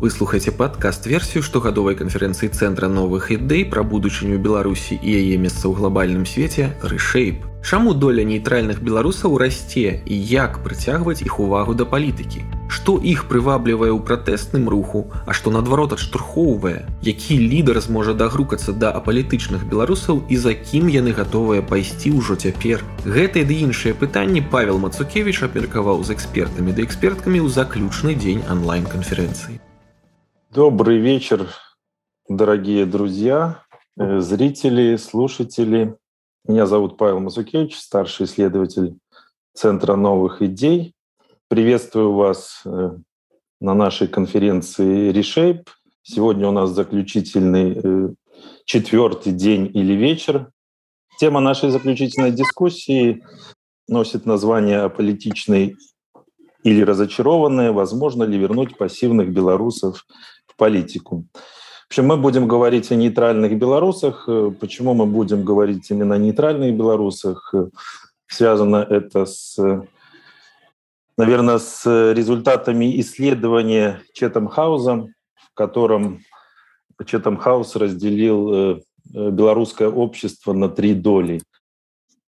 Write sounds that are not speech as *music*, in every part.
Вы слухаеце падкаст-версію штогадовай канферэнцыі цэнтра новых ідэй пра будучыню Беларусі і яе месца ў глобальным свеце рэшэйп. Чаму доля нейтральных беларусаў расце і як прыцягваць іх увагу да палітыкі? Што іх прываблівае ў пратэсным руху, а што наадварот адштурхоўвае, які лідар зможа дагрукацца да апалітычных беларусаў і за кім яны гатовыя пайсці ўжо цяпер. Гэтыя ды іншыя пытанні Павел Мацукевич абмеркаваў з экспертамі ды эксперткамі ў заключны дзень онлайн-канферэнцыі. Добрый вечер, дорогие друзья, э, зрители, слушатели. Меня зовут Павел Мазукевич, старший исследователь Центра новых идей. Приветствую вас э, на нашей конференции Reshape. Сегодня у нас заключительный э, четвертый день или вечер. Тема нашей заключительной дискуссии носит название «Аполитичный или разочарованные, возможно ли вернуть пассивных белорусов политику». В общем, мы будем говорить о нейтральных белорусах. Э, почему мы будем говорить именно о нейтральных белорусах? Э, связано это с, наверное, с результатами исследования Четом Хауза, в котором Четом Хаус разделил э, белорусское общество на три доли.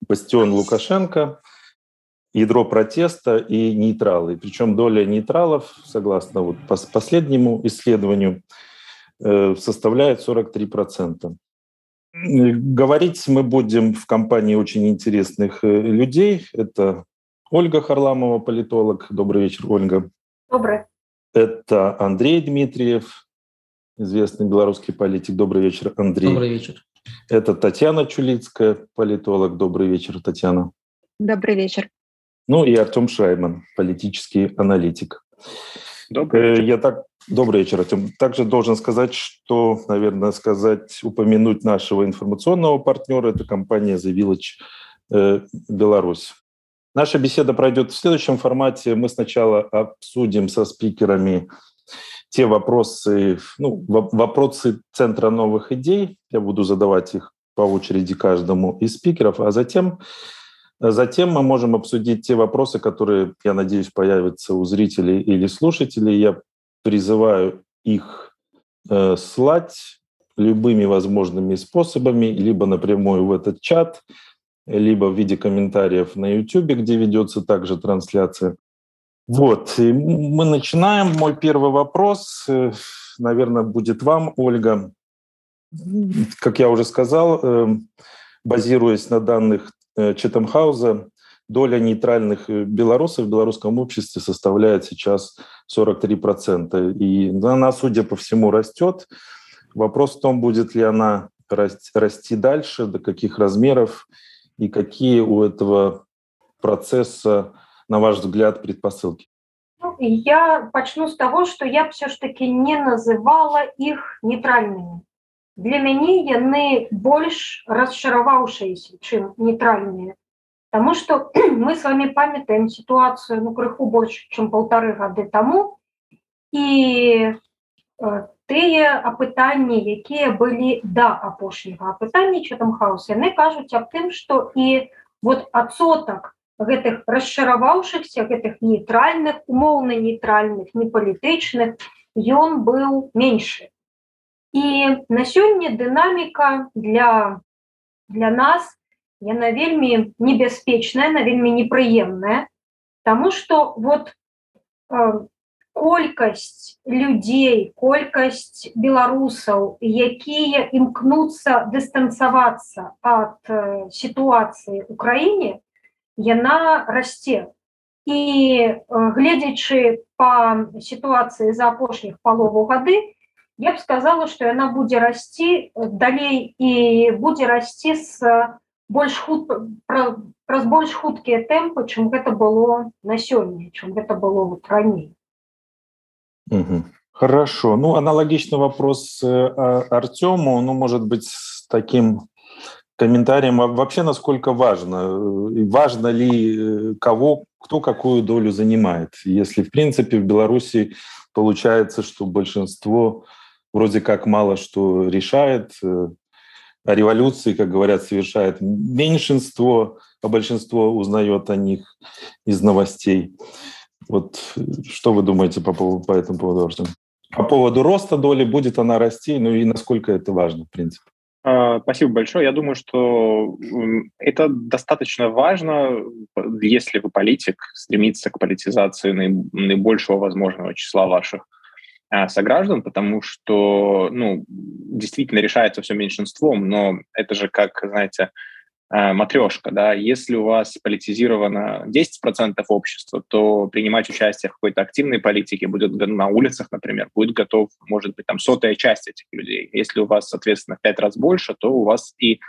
Бастион Лукашенко, ядро протеста и нейтралы. Причем доля нейтралов, согласно вот последнему исследованию, Э, составляет 43%. Говорить мы будем в компании очень интересных э, людей. Это Ольга Харламова, политолог. Добрый вечер, Ольга. Добрый. Это Андрей Дмитриев, известный белорусский политик. Добрый вечер, Андрей. Добрый вечер. Это Татьяна Чулицкая, политолог. Добрый вечер, Татьяна. Добрый вечер. Ну и Артем Шайман, политический аналитик. Добрый э, вечер. Я так Добрый вечер, Артем. Также должен сказать, что, наверное, сказать, упомянуть нашего информационного партнера, это компания The Village э, Беларусь. Наша беседа пройдет в следующем формате. Мы сначала обсудим со спикерами те вопросы, ну, вопросы Центра новых идей. Я буду задавать их по очереди каждому из спикеров, а затем, затем мы можем обсудить те вопросы, которые, я надеюсь, появятся у зрителей или слушателей. Я призываю их э, слать любыми возможными способами, либо напрямую в этот чат, либо в виде комментариев на YouTube, где ведется также трансляция. Вот, и мы начинаем. Мой первый вопрос, э, наверное, будет вам, Ольга. Как я уже сказал, э, базируясь на данных э, Четамхауза, доля нейтральных э, белорусов в белорусском обществе составляет сейчас 43%. И она, судя по всему, растет. Вопрос в том, будет ли она расти дальше, до каких размеров и какие у этого процесса, на ваш взгляд, предпосылки? Ну, я начну с того, что я все ж таки не называла их нейтральными. Для мяне яны больш расчараваўшиеся, чым нейтральныя. Таму што *clears throat* мы с вами памятаем сітуацыю ну крыху больш чым полторы гады таму і э, тыя апытанні якія былі да апошняга апытання там хаос яны кажуць аб тым што і вот адсотак гэтых расчараваўшихся гэтых нейтральных умоўна нейтральных непалітычных ён быў меншы і на сёння дынаміка для для нас яна вельмі небяспечная на вельмі непрыемная тому что вот э, колькасць людзей колькасць беларусаў якія імкнуцца дыстанцавацца ад э, сітуацыі украіне яна расце. І э, гледзячы по сітуацыі за апошніх палову гады я б сказала что яна будзе расці далей і будзе расці с больш худ пра, праз больш хуткія тэмпы чым гэта было на сёння чым гэта было вот раней угу. хорошо ну аналогичный вопрос э, артему ну может быть с таким комментарием а вообще насколько важно э, важно ли э, кого кто какую долю занимает если в принципе в беларуси получается что большинство вроде как мало что решает о революции, как говорят, совершает меньшинство, а большинство узнает о них из новостей. Вот что вы думаете по, поводу, по этому поводу, Артем? По поводу роста доли, будет она расти, ну и насколько это важно, в принципе? А, спасибо большое. Я думаю, что это достаточно важно, если вы политик, стремиться к политизации наибольшего возможного числа ваших сограждан, потому что, ну, действительно решается все меньшинством, но это же как, знаете, Э, матрешка, да, если у вас политизировано 10% общества, то принимать участие в какой-то активной политике будет на улицах, например, будет готов, может быть, там сотая часть этих людей. Если у вас, соответственно, в пять раз больше, то у вас и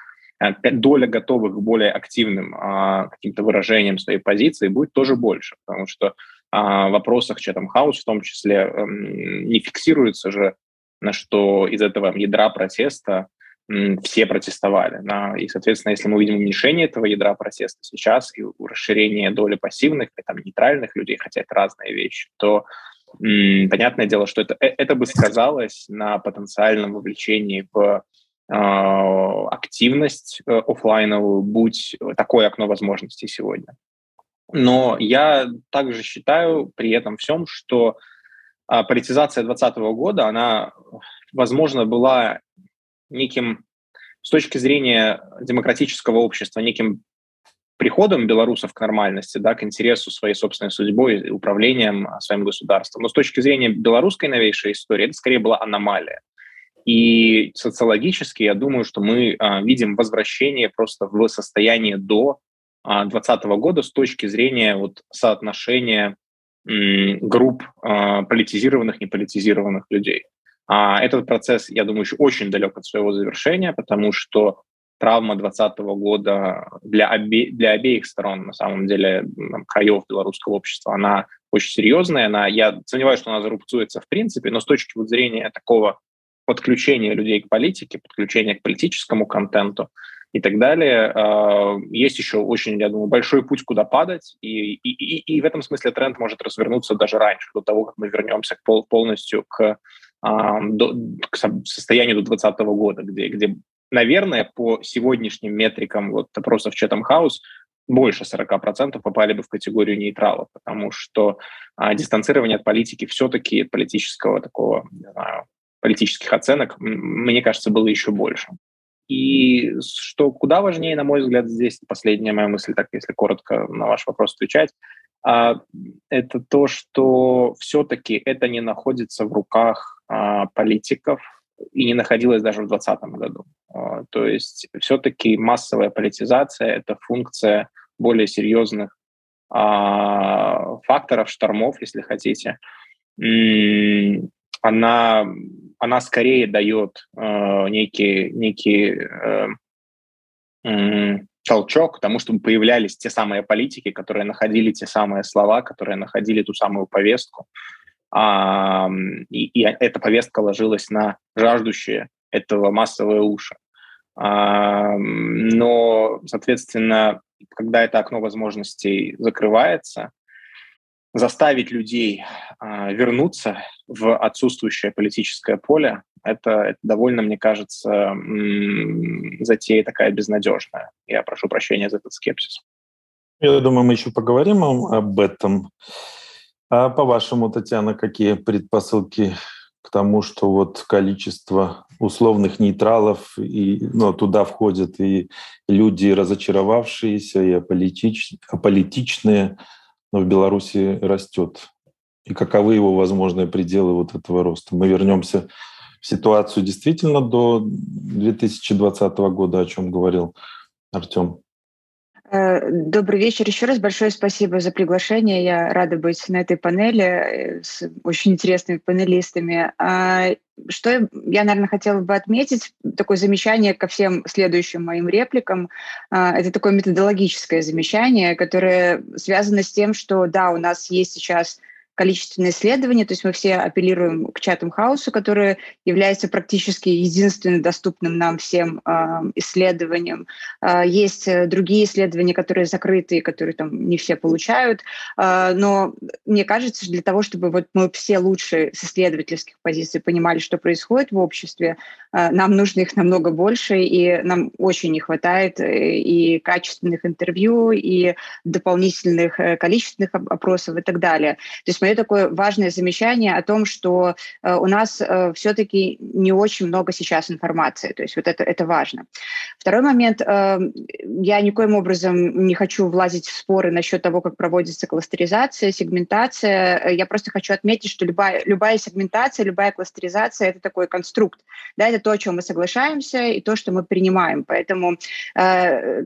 э, доля готовых к более активным а, каким-то выражениям своей позиции будет тоже больше, потому что а, вопросах Chatham House в том числе эм, не фиксируется же, на что из этого ядра протеста все протестовали. И, соответственно, если мы увидим уменьшение этого ядра протеста сейчас и расширение доли пассивных и там, нейтральных людей, хотя это разные вещи, то понятное дело, что это, э, это бы сказалось на потенциальном вовлечении в э, активность э, офлайновую, будь такое окно возможностей сегодня. Но я также считаю при этом всем, что э, политизация 2020 года, она, возможно, была неким, с точки зрения демократического общества, неким приходом белорусов к нормальности, да, к интересу своей собственной судьбой и управлением своим государством. Но с точки зрения белорусской новейшей истории, это скорее была аномалия. И социологически я думаю, что мы а, видим возвращение просто в состояние до 2020 а, года с точки зрения вот, соотношения групп а, политизированных, неполитизированных людей. А этот процесс, я думаю, еще очень далек от своего завершения, потому что травма 2020 года для, обе, для обеих сторон, на самом деле, краев белорусского общества, она очень серьезная. Она, я сомневаюсь, что она зарубцуется в принципе, но с точки зрения такого подключения людей к политике, подключения к политическому контенту и так далее, э, есть еще очень, я думаю, большой путь, куда падать, и, и, и, и в этом смысле тренд может развернуться даже раньше, до того, как мы вернемся к пол, полностью к до, к состоянию до 2020 года, где, где, наверное, по сегодняшним метрикам вот опросов Chatham House больше 40% попали бы в категорию нейтралов, потому что а, дистанцирование от политики все-таки политического такого, не знаю, политических оценок, мне кажется, было еще больше. И что куда важнее, на мой взгляд, здесь последняя моя мысль, так если коротко на ваш вопрос отвечать, а, это то, что все-таки это не находится в руках а, политиков и не находилось даже в 2020 году. А, то есть все-таки массовая политизация — это функция более серьезных факторов, штормов, если хотите. Она, она скорее дает некий, некий толчок к тому, чтобы появлялись те самые политики, которые находили те самые слова, которые находили ту самую повестку. А, и, и эта повестка ложилась на жаждущие этого массовые уши. А, но, соответственно, когда это окно возможностей закрывается, заставить людей а, вернуться в отсутствующее политическое поле, это, это довольно, мне кажется, затея такая безнадежная. Я прошу прощения за этот скепсис. Я думаю, мы еще поговорим об этом. А по-вашему, Татьяна, какие предпосылки к тому, что вот количество условных нейтралов, и, ну, туда входят и люди разочаровавшиеся, и аполитич, аполитичные, но в Беларуси растет? И каковы его возможные пределы вот этого роста? Мы вернемся ситуацию действительно до 2020 года, о чем говорил Артем? Э, добрый вечер. Еще раз большое спасибо за приглашение. Я рада быть на этой панели э, с очень интересными панелистами. А, что я, наверное, хотела бы отметить, такое замечание ко всем следующим моим репликам. А, это такое методологическое замечание, которое связано с тем, что, да, у нас есть сейчас количественные исследования, то есть мы все апеллируем к Чатам Хаусу, который является практически единственным доступным нам всем э, исследованием. Э, есть другие исследования, которые закрыты, которые там не все получают, э, но мне кажется, для того, чтобы вот мы все лучше с исследовательских позиций понимали, что происходит в обществе, э, нам нужно их намного больше, и нам очень не хватает э, и качественных интервью, и дополнительных э, количественных опросов и так далее. То есть мое такое важное замечание о том, что э, у нас э, все-таки не очень много сейчас информации, то есть вот это, это важно. Второй момент, э, я никоим образом не хочу влазить в споры насчет того, как проводится кластеризация, сегментация. Я просто хочу отметить, что любая, любая сегментация, любая кластеризация – это такой конструкт. Да, это то, о чем мы соглашаемся, и то, что мы принимаем. Поэтому,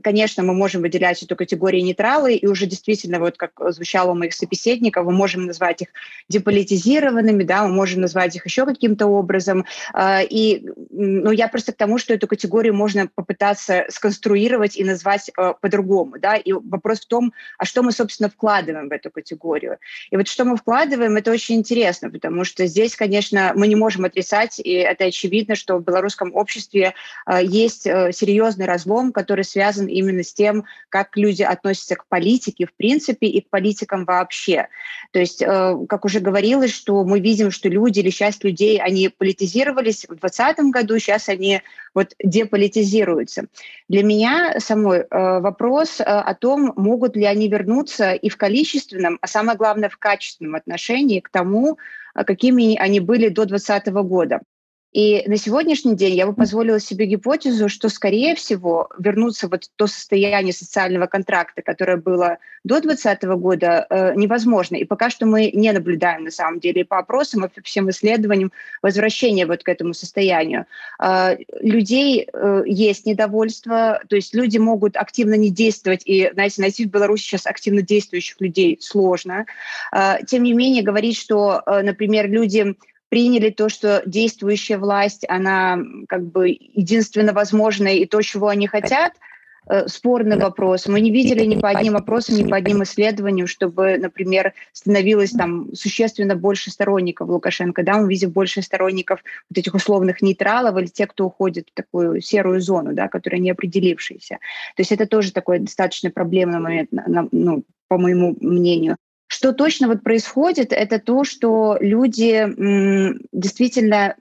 конечно, мы можем выделять эту категорию нейтралы, и уже действительно, вот как звучало у моих собеседников, мы можем назвать их деполитизированными, да, мы можем назвать их еще каким-то образом. А, и ну, я просто к тому, что эту категорию можно попытаться сконструировать и назвать а, по-другому. Да? И вопрос в том, а что мы, собственно, вкладываем в эту категорию. И вот что мы вкладываем, это очень интересно, потому что здесь, конечно, мы не можем отрицать, и это очевидно, что в белорусском обществе а, есть серьезный разлом, который связан именно с тем, как люди относятся к политике в принципе и к политикам вообще. То есть, э, как уже говорилось, что мы видим, что люди или часть людей, они политизировались в 2020 году, сейчас они вот деполитизируются. Для меня самой э, вопрос э, о том, могут ли они вернуться и в количественном, а самое главное в качественном отношении к тому, какими они были до 2020 года. И на сегодняшний день я бы позволила себе гипотезу, что, скорее всего, вернуться вот в то состояние социального контракта, которое было до 2020 года, э, невозможно. И пока что мы не наблюдаем, на самом деле, и по опросам, и по всем исследованиям возвращения вот к этому состоянию. Э, людей э, есть недовольство, то есть люди могут активно не действовать, и, знаете, найти в Беларуси сейчас активно действующих людей сложно. Э, тем не менее, говорить, что, э, например, люди приняли то, что действующая власть, она как бы единственно возможная и то, чего они хотят, э, спорный вопрос. Мы не видели ни по одним вопросам, ни по одним исследованиям, чтобы, например, становилось там существенно больше сторонников Лукашенко. Да, мы видим больше сторонников вот этих условных нейтралов или тех, кто уходит в такую серую зону, да, которая не определившаяся. То есть это тоже такой достаточно проблемный момент, ну, по моему мнению. Что точно вот происходит, это то, что люди действительно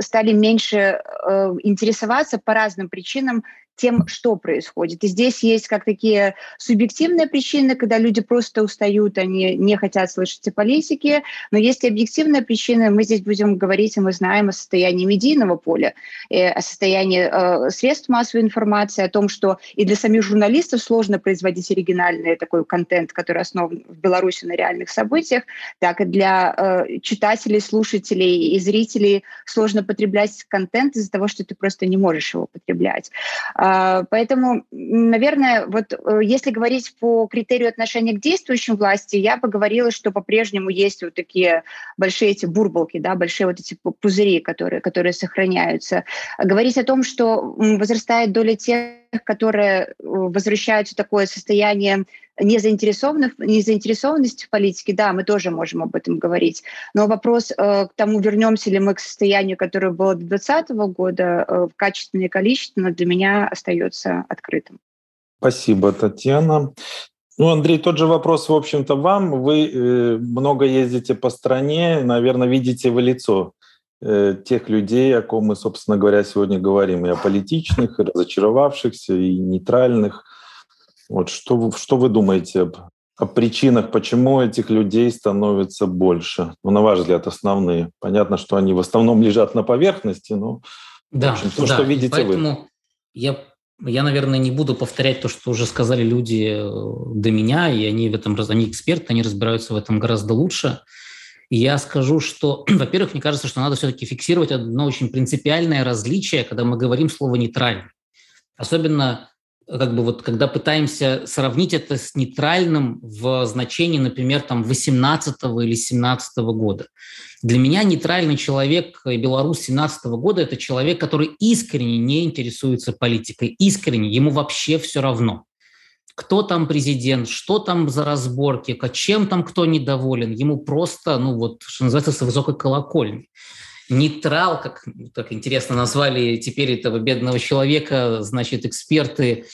стали меньше э, интересоваться по разным причинам тем, что происходит. И здесь есть как такие субъективные причины, когда люди просто устают, они не хотят слышать о политике, но есть и объективные причины. Мы здесь будем говорить, и мы знаем о состоянии медийного поля, э, о состоянии э, средств массовой информации, о том, что и для самих журналистов сложно производить оригинальный такой контент, который основан в Беларуси на реальных событиях, так и для э, читателей, слушателей и зрителей сложно потреблять контент из-за того, что ты просто не можешь его потреблять. А, поэтому, наверное, вот э, если говорить по критерию отношения к действующим власти, я бы говорила, что по-прежнему есть вот такие большие эти бурбалки, да, большие вот эти пузыри, которые, которые сохраняются. Говорить о том, что возрастает доля тех, которые э, возвращаются в такое состояние незаинтересованных, незаинтересованности в политике, да, мы тоже можем об этом говорить. Но вопрос э, к тому, вернемся ли мы к состоянию, которое было до 2020 года, э, качественно и количественно, для меня остается открытым. Спасибо, Татьяна. Ну, Андрей, тот же вопрос, в общем-то, вам. Вы э, много ездите по стране, наверное, видите в лицо э, тех людей, о ком мы, собственно говоря, сегодня говорим, и о политичных, и разочаровавшихся, и нейтральных. Вот что, что вы думаете об, о причинах, почему этих людей становится больше? Ну, на ваш взгляд, основные. Понятно, что они в основном лежат на поверхности, но да, общем, то, да. что видите поэтому вы. Я, я, наверное, не буду повторять то, что уже сказали люди э, до меня, и они в этом они эксперты, они разбираются в этом гораздо лучше. И я скажу, что, *clears throat* во-первых, мне кажется, что надо все-таки фиксировать одно очень принципиальное различие, когда мы говорим слово «нейтральный». Особенно как бы вот когда пытаемся сравнить это с нейтральным в значении, например, там 18 или 17 года. Для меня нейтральный человек, э, белорус 17 года, это человек, который искренне не интересуется политикой, искренне, ему вообще все равно. Кто там президент, что там за разборки, чем там кто недоволен, ему просто, ну вот, что называется, с высокой колокольни нейтрал, как так интересно назвали теперь этого бедного человека, значит, эксперты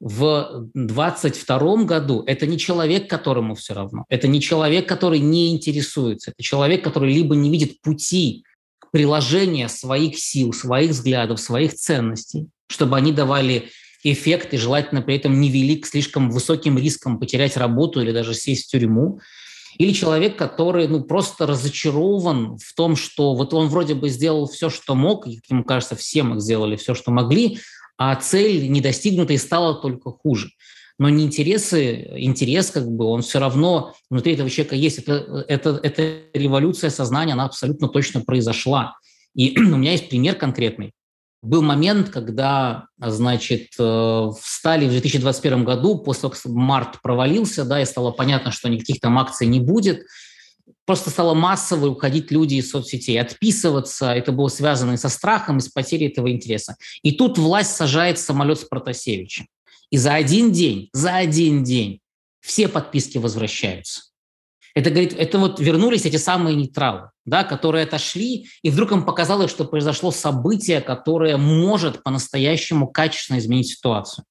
в 22 году, это не человек, которому все равно, это не человек, который не интересуется, это человек, который либо не видит пути к приложению своих сил, своих взглядов, своих ценностей, чтобы они давали эффект и желательно при этом не вели к слишком высоким рискам потерять работу или даже сесть в тюрьму, Или человек, который ну, просто разочарован в том, что вот он вроде бы сделал все, что мог, и, ему кажется, все мы сделали все, что могли, а цель не достигнута и стала только хуже. Но не интересы, интерес как бы, он все равно внутри этого человека есть. Это, это, это революция сознания, она абсолютно точно произошла. И *clears throat* у меня есть пример конкретный. Был момент, когда, значит, э, встали в 2021 году, после того, как март провалился, да, и стало понятно, что никаких там акций не будет, просто стало массово уходить люди из соцсетей, отписываться. Это было связано и со страхом, и с потерей этого интереса. И тут власть сажает самолет с Протасевичем. И за один день, за один день все подписки возвращаются. Это, говорит, это вот вернулись эти самые нейтралы, да, которые отошли, и вдруг им показалось, что произошло событие, которое может по-настоящему качественно изменить ситуацию.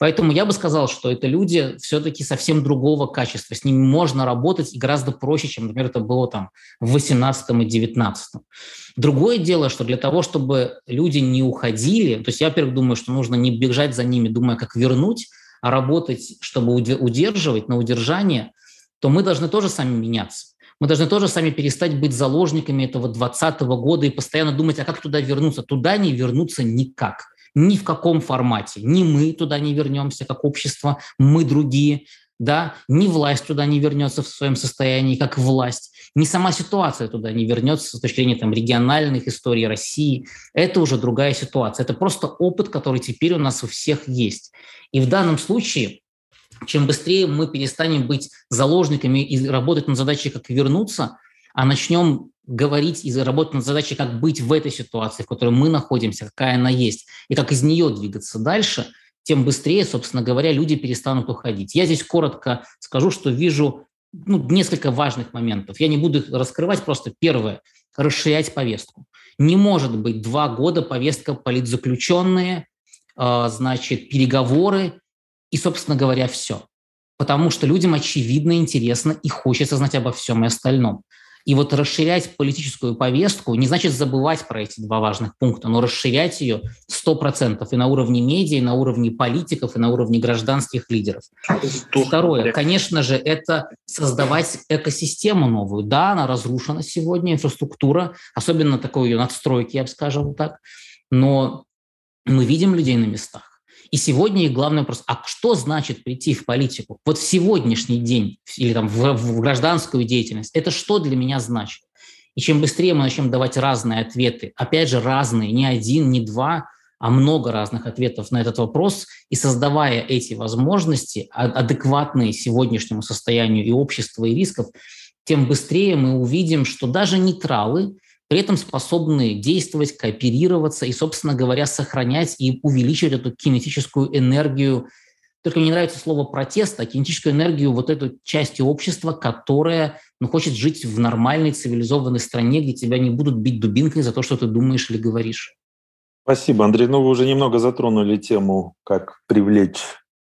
Поэтому я бы сказал, что это люди все-таки совсем другого качества. С ними можно работать гораздо проще, чем, например, это было там в 18 и 19. Другое дело, что для того, чтобы люди не уходили, то есть я, во-первых, думаю, что нужно не бежать за ними, думая, как вернуть, а работать, чтобы удерживать на удержание – то мы должны тоже сами меняться. Мы должны тоже сами перестать быть заложниками этого 2020 года и постоянно думать, а как туда вернуться? Туда не вернуться никак. Ни в каком формате. Ни мы туда не вернемся как общество, мы другие. Да? Ни власть туда не вернется в своем состоянии как власть. Ни сама ситуация туда не вернется с точки зрения там, региональных историй России. Это уже другая ситуация. Это просто опыт, который теперь у нас у всех есть. И в данном случае чем быстрее мы перестанем быть заложниками и работать над задачей, как вернуться, а начнем говорить и работать над задачей, как быть в этой ситуации, в которой мы находимся, какая она есть, и как из нее двигаться дальше, тем быстрее, собственно говоря, люди перестанут уходить. Я здесь коротко скажу, что вижу ну, несколько важных моментов. Я не буду их раскрывать, просто первое – расширять повестку. Не может быть два года повестка политзаключенные, а, значит, переговоры и, собственно говоря, все. Потому что людям очевидно интересно и хочется знать обо всем и остальном. И вот расширять политическую повестку не значит забывать про эти два важных пункта, но расширять ее 100% и на уровне медиа, и на уровне политиков, и на уровне гражданских лидеров. Второе, конечно же, это создавать экосистему новую. Да, она разрушена сегодня, инфраструктура, особенно такой ее надстройки, я бы скажем так, но мы видим людей на местах. И сегодня их главный вопрос, а что значит прийти в политику? Вот в сегодняшний день или там в, в гражданскую деятельность, это что для меня значит? И чем быстрее мы начнем давать разные ответы, опять же разные, не один, не два, а много разных ответов на этот вопрос, и создавая эти возможности, а, адекватные сегодняшнему состоянию и общества, и рисков, тем быстрее мы увидим, что даже нейтралы – при этом способны действовать, кооперироваться и, собственно говоря, сохранять и увеличивать эту кинетическую энергию. Только мне нравится слово протест, а кинетическую энергию вот эту части общества, которая ну, хочет жить в нормальной цивилизованной стране, где тебя не будут бить дубинкой за то, что ты думаешь или говоришь. Спасибо, Андрей. Ну, вы уже немного затронули тему, как привлечь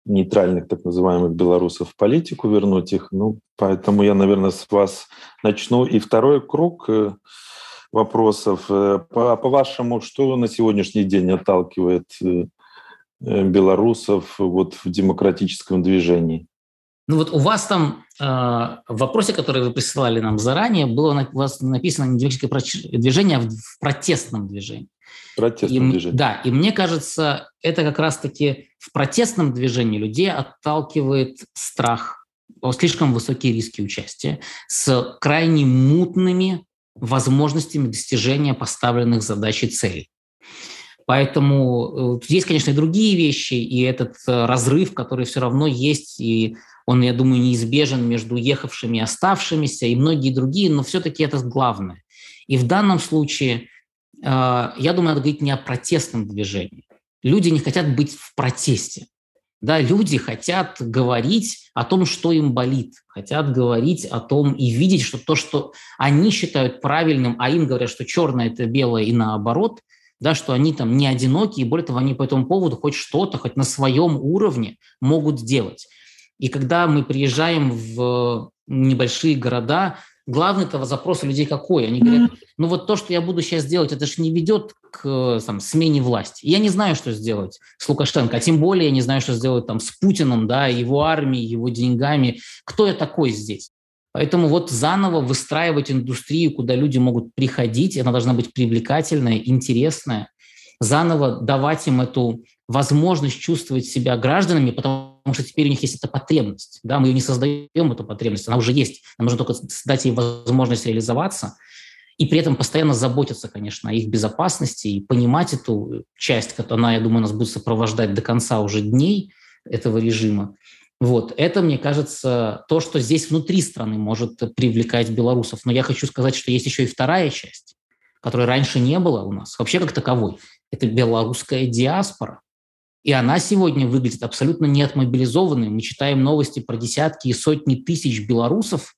нейтральных так называемых белорусов в политику, вернуть их. Ну, поэтому я, наверное, с вас начну. И второй круг э, – вопросов. Э, по, по-вашему, что на сегодняшний день отталкивает э, э, белорусов вот в демократическом движении? Ну вот у вас там э, в вопросе, который вы присылали нам заранее, было у вас написано не демократическое движение, а в протестном движении. Протестном и, движении. Да, и мне кажется, это как раз-таки в протестном движении людей отталкивает страх, слишком высокие риски участия, с крайне мутными возможностями достижения поставленных задач и целей. Поэтому э, есть, конечно, и другие вещи, и этот э, разрыв, который все равно есть, и он, я думаю, неизбежен между ехавшими и оставшимися, и многие другие, но все-таки это главное. И в данном случае, э, я думаю, надо говорить не о протестном движении. Люди не хотят быть в протесте. Да, люди хотят говорить о том, что им болит, хотят говорить о том и видеть, что то, что они считают правильным, а им говорят, что черное – это белое и наоборот, да, что они там не одиноки, и более того, они по этому поводу хоть что-то, хоть на своем уровне могут сделать. И когда мы приезжаем в небольшие города, главный этого запрос людей какой? Они говорят, ну вот то, что я буду сейчас делать, это же не ведет к там, смене власти. Я не знаю, что сделать с Лукашенко, а тем более я не знаю, что сделать там с Путиным, да, его армией, его деньгами. Кто я такой здесь? Поэтому вот заново выстраивать индустрию, куда люди могут приходить, она должна быть привлекательная, интересная, заново давать им эту возможность чувствовать себя гражданами, потому что теперь у них есть эта потребность. Да? Мы ее не создаем, эту потребность, она уже есть. Нам нужно только дать ей возможность реализоваться и при этом постоянно заботиться, конечно, о их безопасности и понимать эту часть, которая, я думаю, нас будет сопровождать до конца уже дней этого режима. Вот, это, мне кажется, то, что здесь внутри страны может привлекать белорусов. Но я хочу сказать, что есть еще и вторая часть, которой раньше не было у нас, вообще как таковой. Это белорусская диаспора. И она сегодня выглядит абсолютно неотмобилизованной. Мы читаем новости про десятки и сотни тысяч белорусов,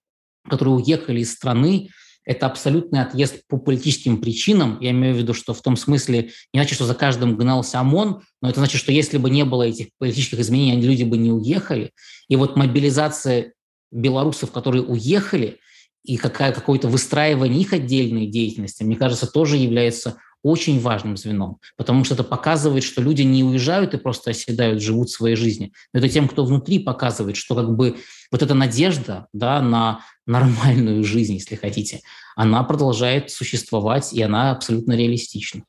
которые уехали из страны, это абсолютный отъезд по политическим причинам. Я имею в виду, что в том смысле не значит, что за каждым гнался ОМОН, но это значит, что если бы не было этих политических изменений, люди бы не уехали. И вот мобилизация белорусов, которые уехали, и какая, какое-то выстраивание их отдельной деятельности, мне кажется, тоже является очень важным звеном, потому что это показывает, что люди не уезжают и просто оседают, живут своей жизнью. Это тем, кто внутри показывает, что как бы вот эта надежда да, на нормальную жизнь, если хотите, она продолжает существовать, и она абсолютно реалистична.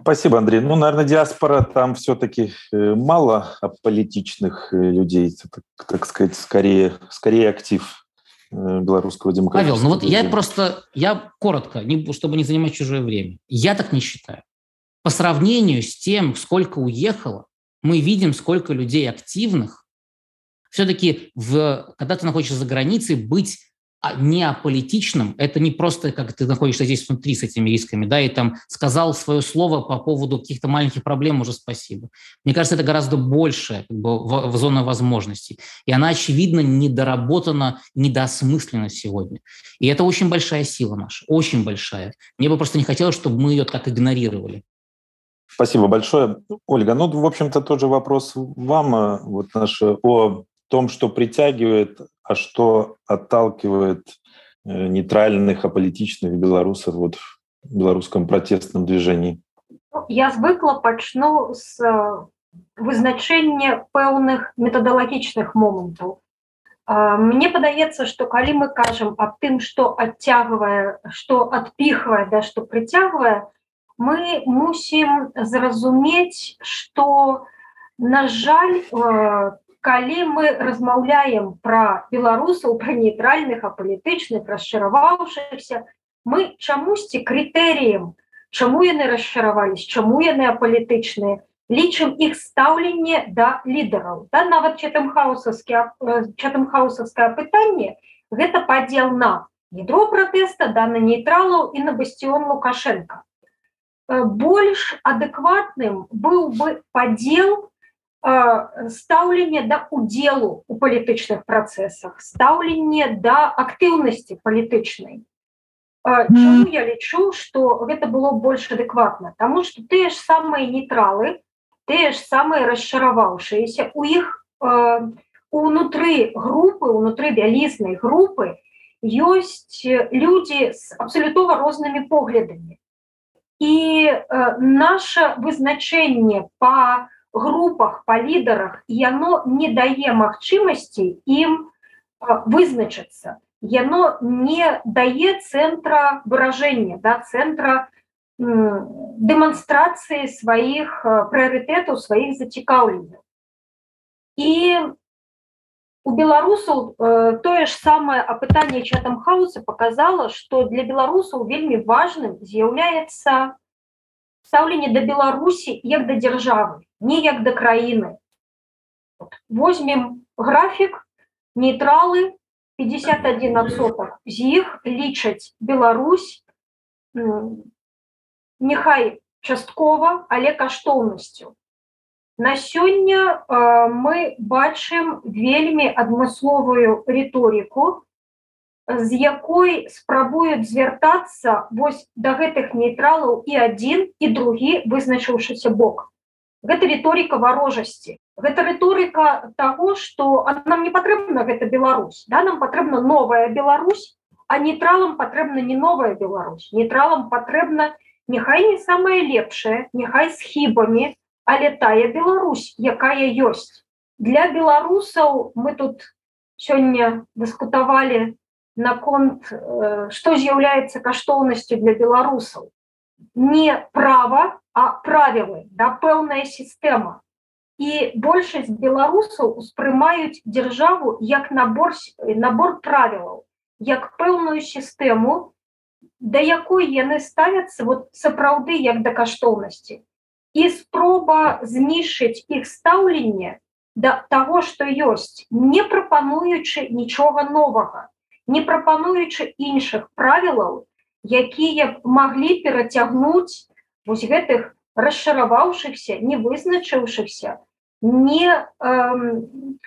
Спасибо, Андрей. Ну, наверное, диаспора там все-таки э, мало политичных э, людей, так, так сказать, скорее, скорее актив белорусского демократического. Павел, ну вот я просто, я коротко, не, чтобы не занимать чужое время. Я так не считаю. По сравнению с тем, сколько уехало, мы видим, сколько людей активных. Все-таки, в, когда ты находишься за границей, быть не аполитичным, это не просто, как ты находишься здесь внутри с этими рисками, да, и там сказал свое слово по поводу каких-то маленьких проблем, уже спасибо. Мне кажется, это гораздо больше как бы, в, в зона возможностей. И она, очевидно, недоработана, недоосмыслена сегодня. И это очень большая сила наша, очень большая. Мне бы просто не хотелось, чтобы мы ее так игнорировали. Спасибо большое. Ольга, ну, в общем-то, тоже вопрос вам э, вот наш, о том, что притягивает а что отталкивает э, нейтральных, аполитичных белорусов вот в белорусском протестном движении? Я звыкла пачну з вызначэння пэўных метадалагічных момантаў. Мне падаецца, што калі мы кажам аб тым, што адцягвае, што адпіхвае, да што прыцягвае, мы мусім зразумець, што на жаль, калі мы размаўляем пра беларусаў пра нейтральных апалітычных расчараваўшихся мы чамусьці крытэрыем чаму яны расчаравались чаму яны апалітычныя лічым іх стаўленне да лідараў да нават чатам хаусаўскі чатам хаусаўскае пытанне гэта падзел на ядро пратэста да на нейтралаў і на басціон лукашенко больш адэкватным быў бы падзел на стаўленне да удзелу у палітычных працэсах стаўленне да актыўнасці палітычнай Чаму я лічу што гэта было больш адэкватна Таму што тыя ж самыя нейтралы тыя ж самыя расчараваўшыеся у іх унутры групы унутры вялізнай групы ёсць людзі з абсалютова рознымі поглядамі і наше вызначэнне по па групах па лідарах яно не дае магчымасці ім вызначыцца яно не дае цэнтра выраження да цэнтра дэманстрацыі сваіх прыярытэтаў сваіх зацікаўленняў і у беларусаў тое ж самае апытанне чатам хауса показала што для беларусаў вельмі важным з'яўляецца стаўленне да беларусі як да дзяржавы не як да краіны. Возьмем графік нейтралы 51соток з іх лічаць Беларусь няхай часткова але каштоўнасцю. На сёння мы бачым вельмі адмысловую рыторыку з якой спрабуюць звяртацца вось да гэтых нейтралаў і адзін і другі вызначыўшыся бок. Гэта рыторыка варожасці. Гэта рыторыка таго, што нам не патрэбна гэта Беларусь. Да? нам патрэбна новая Беларусь, а нейтралам патрэбна не новая Беларусь. Нейтралам патрэбна няхай не самае лепшае, няхай з хібамі, але тая Беларусь, якая ёсць. Для беларусаў мы тут сёння дыскутавалі наконт што з'яўляецца каштоўнасцю для беларусаў не права правілы да пэўная сістэма і большасць беларусаў успрымаюць дзяржаву як набор набор правілаў як пэўную сістэму да якой яны ставяцца вот сапраўды як да каштоўнасці і спроба знішчыць іх стаўленне да таго што ёсць не прапануючы нічога новага не прапануючы іншых правілаў якія маглі перацягнуць вось гэтых расшараваўшыхся не вызначыўшыхся не эм,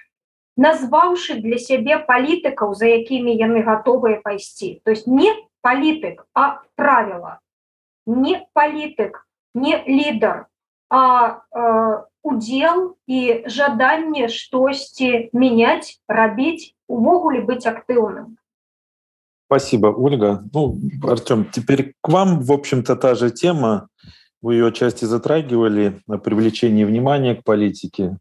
назваўшы для сябе палітыкаў за якімі яны гатовыя пайсці. То есть не палітык а правіла. Не палітык не лідар а э, удзел і жаданне штосьці мяняць рабіць увогуле быць актыўным Спасибо, Ольга. Ну, Артем, теперь к вам, в общем-то, та же тема. Вы ее отчасти затрагивали о привлечении внимания к политике.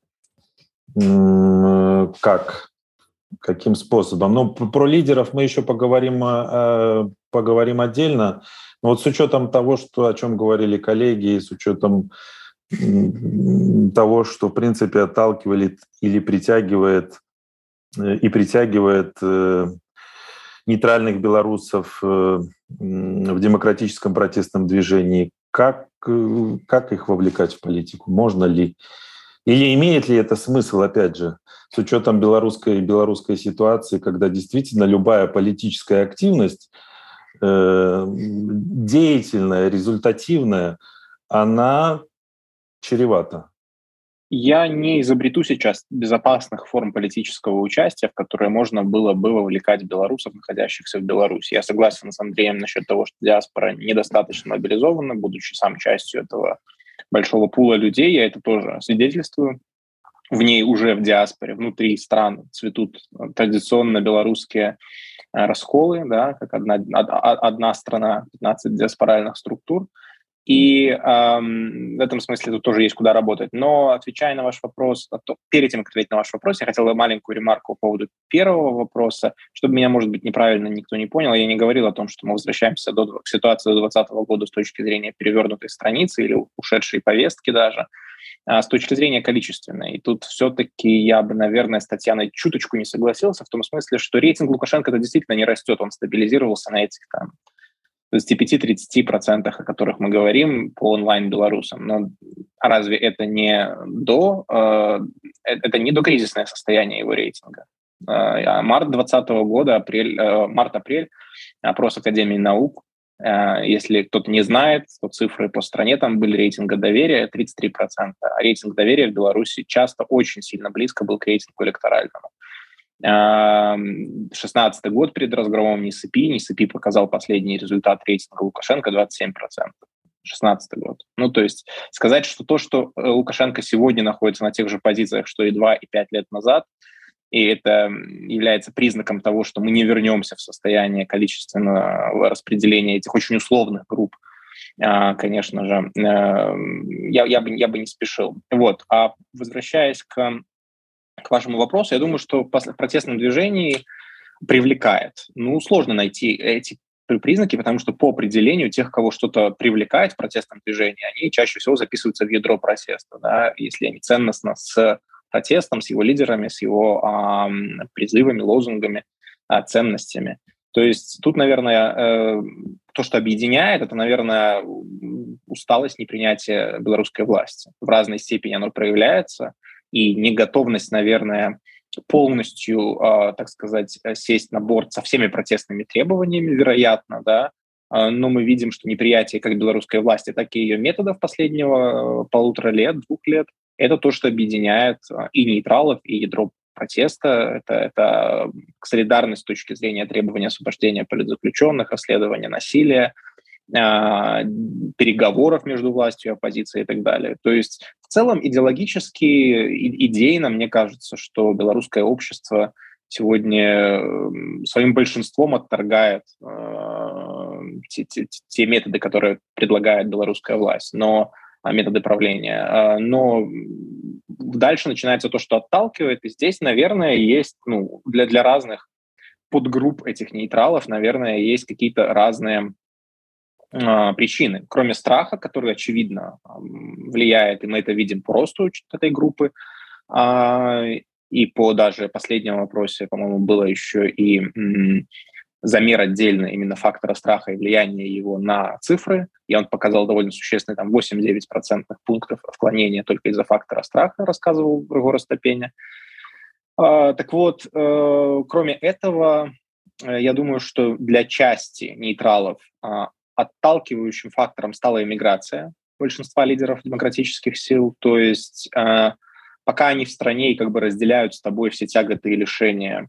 Как? Каким способом? Ну, про лидеров мы еще поговорим, э, поговорим отдельно. Но вот с учетом того, что, о чем говорили коллеги, с учетом того, что, в принципе, отталкивает или притягивает э, и притягивает э, нейтральных белорусов в демократическом протестном движении, как, как их вовлекать в политику? Можно ли? Или имеет ли это смысл, опять же, с учетом белорусской, белорусской ситуации, когда действительно любая политическая активность, э, деятельная, результативная, она чревата я не изобрету сейчас безопасных форм политического участия, в которые можно было бы вовлекать белорусов, находящихся в Беларуси. Я согласен с Андреем насчет того, что диаспора недостаточно мобилизована, будучи сам частью этого большого пула людей. Я это тоже свидетельствую. В ней уже в диаспоре, внутри стран цветут традиционно белорусские э, расколы, да, как одна, одна страна, 15 диаспоральных структур – и эм, в этом смысле тут тоже есть куда работать. Но отвечая на ваш вопрос, а перед тем, как ответить на ваш вопрос, я хотел бы маленькую ремарку по поводу первого вопроса, чтобы меня, может быть, неправильно никто не понял. Я не говорил о том, что мы возвращаемся до, к ситуации до 2020 года с точки зрения перевернутой страницы или ушедшей повестки даже, а с точки зрения количественной. И тут все-таки я бы, наверное, с Татьяной чуточку не согласился в том смысле, что рейтинг Лукашенко это действительно не растет, он стабилизировался на этих там 25-30%, о которых мы говорим по онлайн-белорусам. Но разве это не до, э, это не до кризисное состояние его рейтинга? Э, а март 2020 года, апрель, э, март-апрель, опрос Академии наук, э, если кто-то не знает, то цифры по стране там были рейтинга доверия 33%, а рейтинг доверия в Беларуси часто очень сильно близко был к рейтингу электоральному. 16 год перед разгромом НИСПИ. НИСПИ показал последний результат рейтинга Лукашенко 27%. 16 год. Ну, то есть сказать, что то, что э, Лукашенко сегодня находится на тех же позициях, что и 2, и 5 лет назад, и это является признаком того, что мы не вернемся в состояние количественного распределения этих очень условных групп, а, конечно же, э, я, я, бы, я бы не спешил. Вот. А возвращаясь к к вашему вопросу, я думаю, что в протестном движении привлекает. Ну, сложно найти эти признаки, потому что по определению тех, кого что-то привлекает в протестном движении, они чаще всего записываются в ядро протеста, да, если они ценностно с протестом, с его лидерами, с его а, призывами, лозунгами, а, ценностями. То есть тут, наверное, э, то, что объединяет, это, наверное, усталость непринятия белорусской власти. В разной степени оно проявляется – и неготовность, наверное, полностью, э, так сказать, сесть на борт со всеми протестными требованиями, вероятно, да, а, но мы видим, что неприятие как белорусской власти, так и ее методов последнего э, полутора лет, двух лет, это то, что объединяет и нейтралов, и ядро протеста. Это, это солидарность с точки зрения требования освобождения политзаключенных, расследования насилия, а, переговоров между властью и оппозицией и так далее. То есть в целом идеологически, идейно, мне кажется, что белорусское общество сегодня своим большинством отторгает э, те, те, те методы, которые предлагает белорусская власть, но а, методы правления. А, но дальше начинается то, что отталкивает, и здесь, наверное, есть ну, для, для разных подгрупп этих нейтралов, наверное, есть какие-то разные причины. Кроме страха, который, очевидно, влияет, и мы это видим по росту этой группы, э, и по даже последнему вопросе, по-моему, было еще и замер отдельно именно фактора страха и влияния его на цифры, и он показал довольно существенный там 8-9 процентных пунктов отклонения только из-за фактора страха, рассказывал Григор Остапеня. А, так вот, э, кроме этого, э, я думаю, что для части нейтралов а, отталкивающим фактором стала иммиграция большинства лидеров демократических сил, то есть а, пока они в стране и как бы разделяют с тобой все тяготы и лишения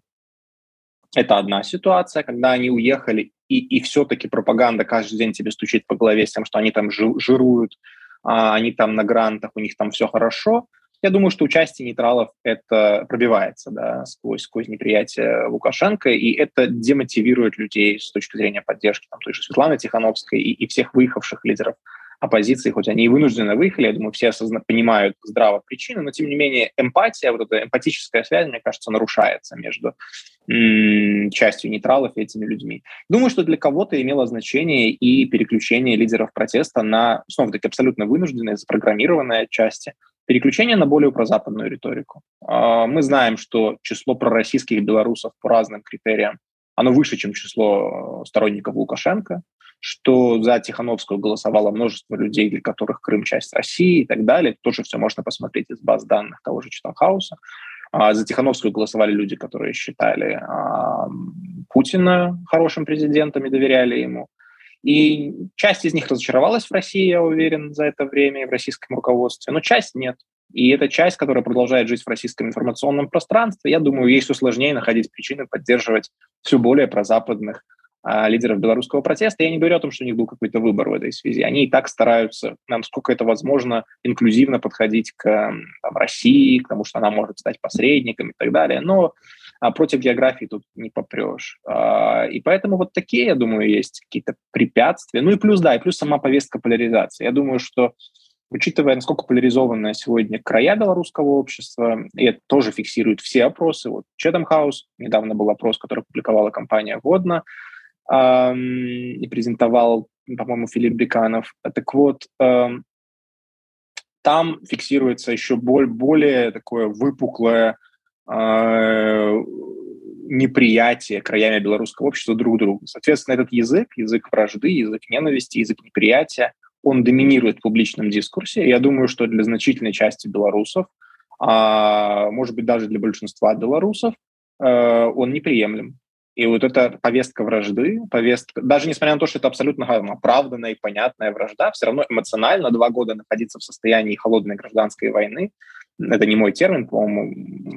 это одна ситуация, когда они уехали, и, и все-таки пропаганда каждый день тебе стучит по голове с тем, что они там жируют, а они там на грантах, у них там все хорошо. Я думаю, что участие нейтралов это пробивается да, сквозь, сквозь неприятие Лукашенко, и это демотивирует людей с точки зрения поддержки там, той же Светланы Тихановской и, и всех выехавших лидеров оппозиции, хоть они и вынуждены выехали, я думаю, все осозна- понимают здраво причины, но тем не менее эмпатия, вот эта эмпатическая связь, мне кажется, нарушается между м- частью нейтралов и этими людьми. Думаю, что для кого-то имело значение и переключение лидеров протеста на, снова-таки, абсолютно вынужденные, запрограммированные части, переключение на более прозападную риторику. А, мы знаем, что число пророссийских белорусов по разным критериям оно выше, чем число сторонников Лукашенко что за Тихановскую голосовало множество людей, для которых Крым часть России и так далее. Тоже все можно посмотреть из баз данных того же Читанхауса. А за Тихановскую голосовали люди, которые считали Путина хорошим президентом и доверяли ему. И часть из них разочаровалась в России, я уверен, за это время и в российском руководстве, но часть нет. И эта часть, которая продолжает жить в российском информационном пространстве, я думаю, ей все сложнее находить причины поддерживать все более прозападных а, лидеров белорусского протеста. Я не говорю о том, что у них был какой-то выбор в этой связи. Они и так стараются, насколько это возможно, инклюзивно подходить к там, России, к тому, что она может стать посредником и так далее. Но а, против географии тут не попрешь. А, и поэтому вот такие, я думаю, есть какие-то препятствия. Ну и плюс, да, и плюс сама повестка поляризации. Я думаю, что учитывая, насколько поляризованное сегодня края белорусского общества, и это тоже фиксирует все опросы. Вот Четам Хаус, недавно был опрос, который публиковала компания «Водно», и презентовал, по-моему, Филипп Беканов. Так вот, там фиксируется еще более такое выпуклое неприятие краями белорусского общества друг другу. Соответственно, этот язык, язык вражды, язык ненависти, язык неприятия, он доминирует в публичном дискурсе. Я думаю, что для значительной части белорусов, а, может быть, даже для большинства белорусов, э, он неприемлем. И вот эта повестка вражды, повестка, даже несмотря на то, что это абсолютно оправданная и понятная вражда, все равно эмоционально два года находиться в состоянии холодной гражданской войны, это не мой термин, по-моему,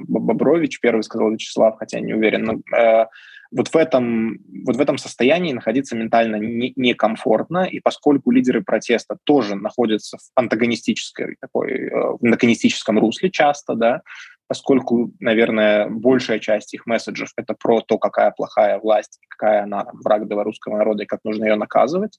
Бобрович первый сказал Вячеслав, хотя не уверен, но э, вот в этом, вот в этом состоянии находиться ментально не, некомфортно, и поскольку лидеры протеста тоже находятся в антагонистической такой, э, антагонистическом русле часто, да, поскольку, наверное, большая часть их месседжев — это про то, какая плохая власть, какая она враг белорусского народа и как нужно ее наказывать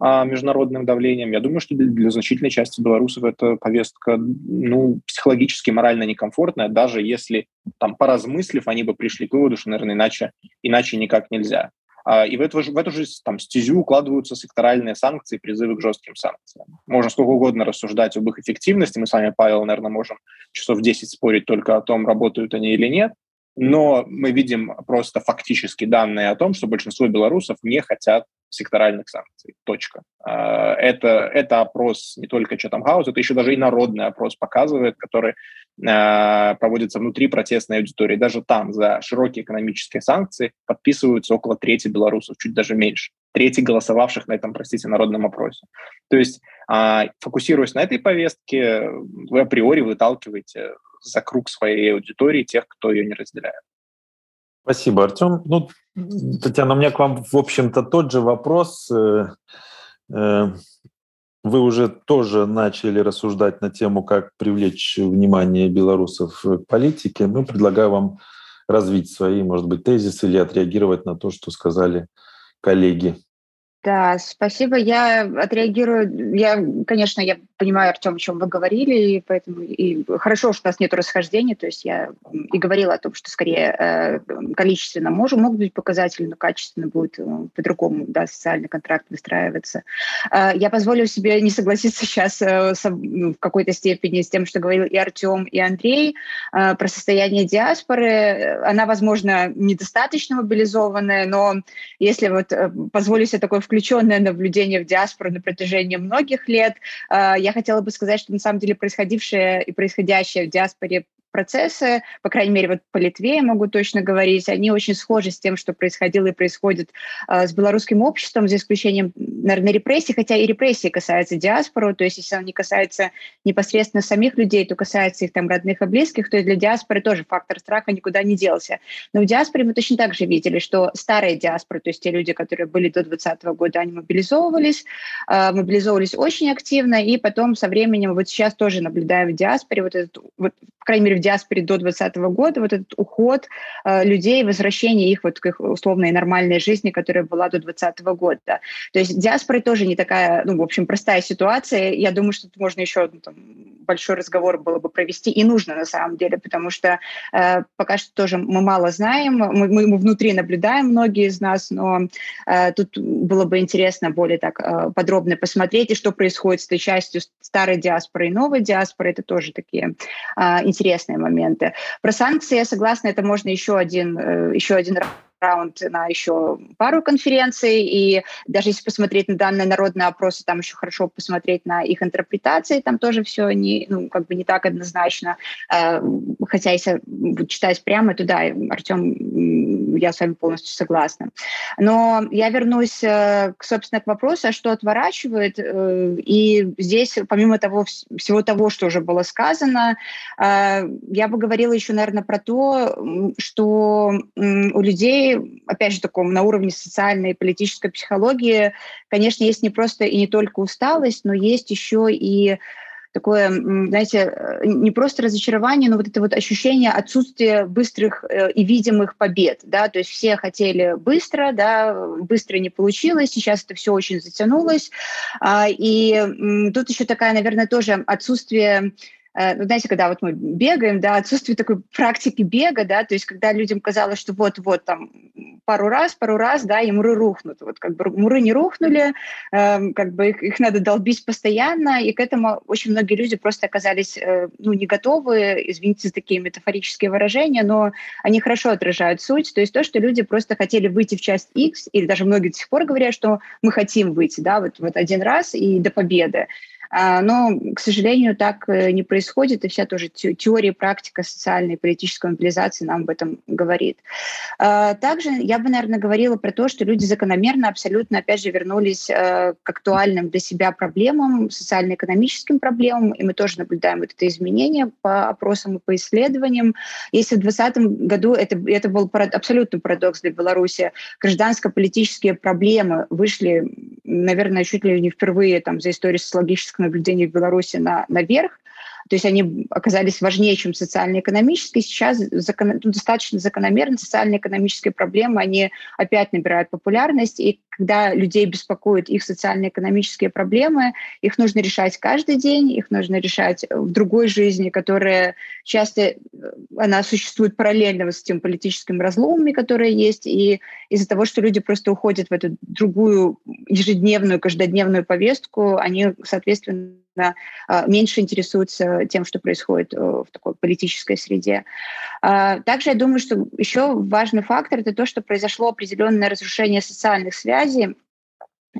международным давлением. Я думаю, что для, для значительной части белорусов эта повестка ну, психологически, морально некомфортная, даже если, там, поразмыслив, они бы пришли к выводу, что, наверное, иначе, иначе никак нельзя. А, и в эту, в эту же там, стезю укладываются секторальные санкции, призывы к жестким санкциям. Можно сколько угодно рассуждать об их эффективности. Мы с вами, Павел, наверное, можем часов 10 спорить только о том, работают они или нет. Но мы видим просто фактически данные о том, что большинство белорусов не хотят секторальных санкций. Точка. А, это, это опрос не только House, это еще даже и народный опрос показывает, который а, проводится внутри протестной аудитории. Даже там за широкие экономические санкции подписываются около трети белорусов, чуть даже меньше. Трети голосовавших на этом, простите, народном опросе. То есть, а, фокусируясь на этой повестке, вы априори выталкиваете за круг своей аудитории тех, кто ее не разделяет. Спасибо, Артем. Ну, Татьяна, у меня к вам, в общем-то, тот же вопрос. Э, э, вы уже тоже начали рассуждать на тему, как привлечь внимание белорусов к политике. Мы предлагаю вам развить свои, может быть, тезисы или отреагировать на то, что сказали коллеги. Да, спасибо. Я отреагирую. Я, конечно, я понимаю, Артем, о чем вы говорили, и поэтому и хорошо, что у нас нет расхождений. То есть я и говорила о том, что скорее э, количественно может, могут быть показатели, но качественно будет э, по-другому, да, социальный контракт выстраиваться. Э, я позволю себе не согласиться *laughs* сейчас ну, в какой-то степени с тем, что говорил и Артем, и Андрей про состояние диаспоры. Она, возможно, недостаточно мобилизованная, но если вот позволю себе такое включенное наблюдение в диаспору на протяжении многих лет, я хотела бы сказать, что на самом деле происходившее и происходящее в диаспоре процессы, по крайней мере, вот по Литве я могу точно говорить, они очень схожи с тем, что происходило и происходит э, с белорусским обществом, за исключением, наверное, репрессий, хотя и репрессии касаются диаспору, то есть если не касается непосредственно самих людей, то касается их там родных и близких, то и для диаспоры тоже фактор страха никуда не делся. Но в диаспоре мы точно так же видели, что старые диаспоры, то есть те люди, которые были до 2020 года, они мобилизовывались, э, мобилизовывались очень активно, и потом со временем, вот сейчас тоже наблюдаем в диаспоре вот этот, вот, по крайней мере, в диаспоре до 2020 года, вот этот уход э, людей, возвращение их вот к их условной нормальной жизни, которая была до 2020 года. То есть диаспора тоже не такая, ну, в общем, простая ситуация. Я думаю, что тут можно еще ну, там, большой разговор было бы провести, и нужно на самом деле, потому что э, пока что тоже мы мало знаем, мы, мы, внутри наблюдаем многие из нас, но э, тут было бы интересно более так э, подробно посмотреть, и что происходит с той частью старой диаспоры и новой диаспоры, это тоже такие э, интересные моменты. Про санкции я согласна, это можно еще один, э, еще один раунд на еще пару конференций, и даже если посмотреть на данные народные опросы, там еще хорошо посмотреть на их интерпретации, там тоже все не, ну, как бы не так однозначно. Э, хотя если читать прямо, то да, Артем, я с вами полностью согласна. Но я вернусь, э, собственно, к вопросу, а что отворачивает. Э, и здесь, помимо того, всего того, что уже было сказано, я бы говорила еще, наверное, про то, что у людей опять же, таком на уровне социальной и политической психологии, конечно, есть не просто и не только усталость, но есть еще и такое, знаете, не просто разочарование, но вот это вот ощущение отсутствия быстрых э, и видимых побед, да, то есть все хотели быстро, да, быстро не получилось, сейчас это все очень затянулось, а, и тут еще такая, наверное, тоже отсутствие Э, ну, знаете, когда вот мы бегаем, да, отсутствие такой практики бега, да, то есть когда людям казалось, что вот-вот там пару раз, пару раз, да, и муры рухнут. Вот как бы муры не рухнули, э, как бы их, их надо долбить постоянно, и к этому очень многие люди просто оказались, э, ну, не готовы, извините за такие метафорические выражения, но они хорошо отражают суть, то есть то, что люди просто хотели выйти в часть X, или даже многие до сих пор говорят, что мы хотим выйти, да, вот, вот один раз и до победы. А, но, к сожалению, так э, не происходит, и вся тоже теория, практика социальной и политической мобилизации нам об этом говорит. А, также я бы, наверное, говорила про то, что люди закономерно абсолютно, опять же, вернулись э, к актуальным для себя проблемам, социально-экономическим проблемам, и мы тоже наблюдаем вот это изменение по опросам и по исследованиям. Если в 2020 году это, это был абсолютный парадокс для Беларуси, гражданско-политические проблемы вышли, наверное, чуть ли не впервые там, за историю социологического наблюдений в Беларуси на, наверх, то есть они оказались важнее, чем социально-экономические. Сейчас закон, достаточно закономерно социально-экономические проблемы, они опять набирают популярность, и когда людей беспокоят их социально-экономические проблемы, их нужно решать каждый день, их нужно решать в другой жизни, которая часто э, она существует параллельно с тем политическим разломами, которые есть, и из-за того, что люди просто уходят в эту другую ежедневную, каждодневную повестку, они, соответственно, а, меньше интересуются тем, что происходит э, в такой политической среде. А, также я думаю, что еще важный фактор – это то, что произошло определенное разрушение социальных связей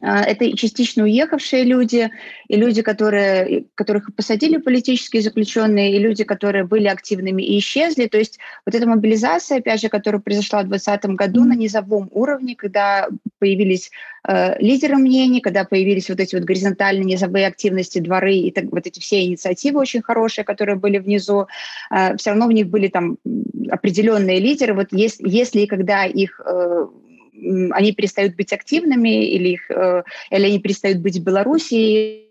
а, это частично уехавшие люди, и люди, которые, которых посадили политические заключенные, и люди, которые были активными и исчезли. То есть вот эта мобилизация, опять же, которая произошла в 2020 году на низовом уровне, когда появились э, лидеры мнений, когда появились вот эти вот горизонтальные низовые активности, дворы и так, вот эти все инициативы очень хорошие, которые были внизу, э, все равно в них были там определенные лидеры. Вот если, если и когда их э, они перестают быть активными, или, их, э, или они перестают быть в Беларуси,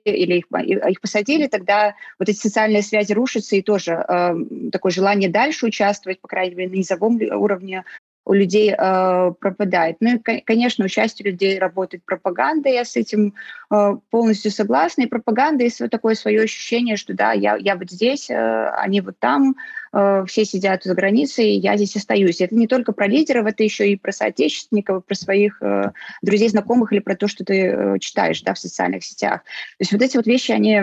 или их, их посадили, тогда вот эти социальные связи рушатся, и тоже э, такое желание дальше участвовать, по крайней мере, на низовом уровне у людей э, пропадает. Ну и, конечно, участие людей работает пропаганда, я с этим э, полностью согласна. И пропаганда есть вот такое свое ощущение, что да, я, я вот здесь, э, они вот там, все сидят за границей, я здесь остаюсь. Это не только про лидеров, это еще и про соотечественников, про своих э, друзей, знакомых или про то, что ты э, читаешь да, в социальных сетях. То есть вот эти вот вещи, они,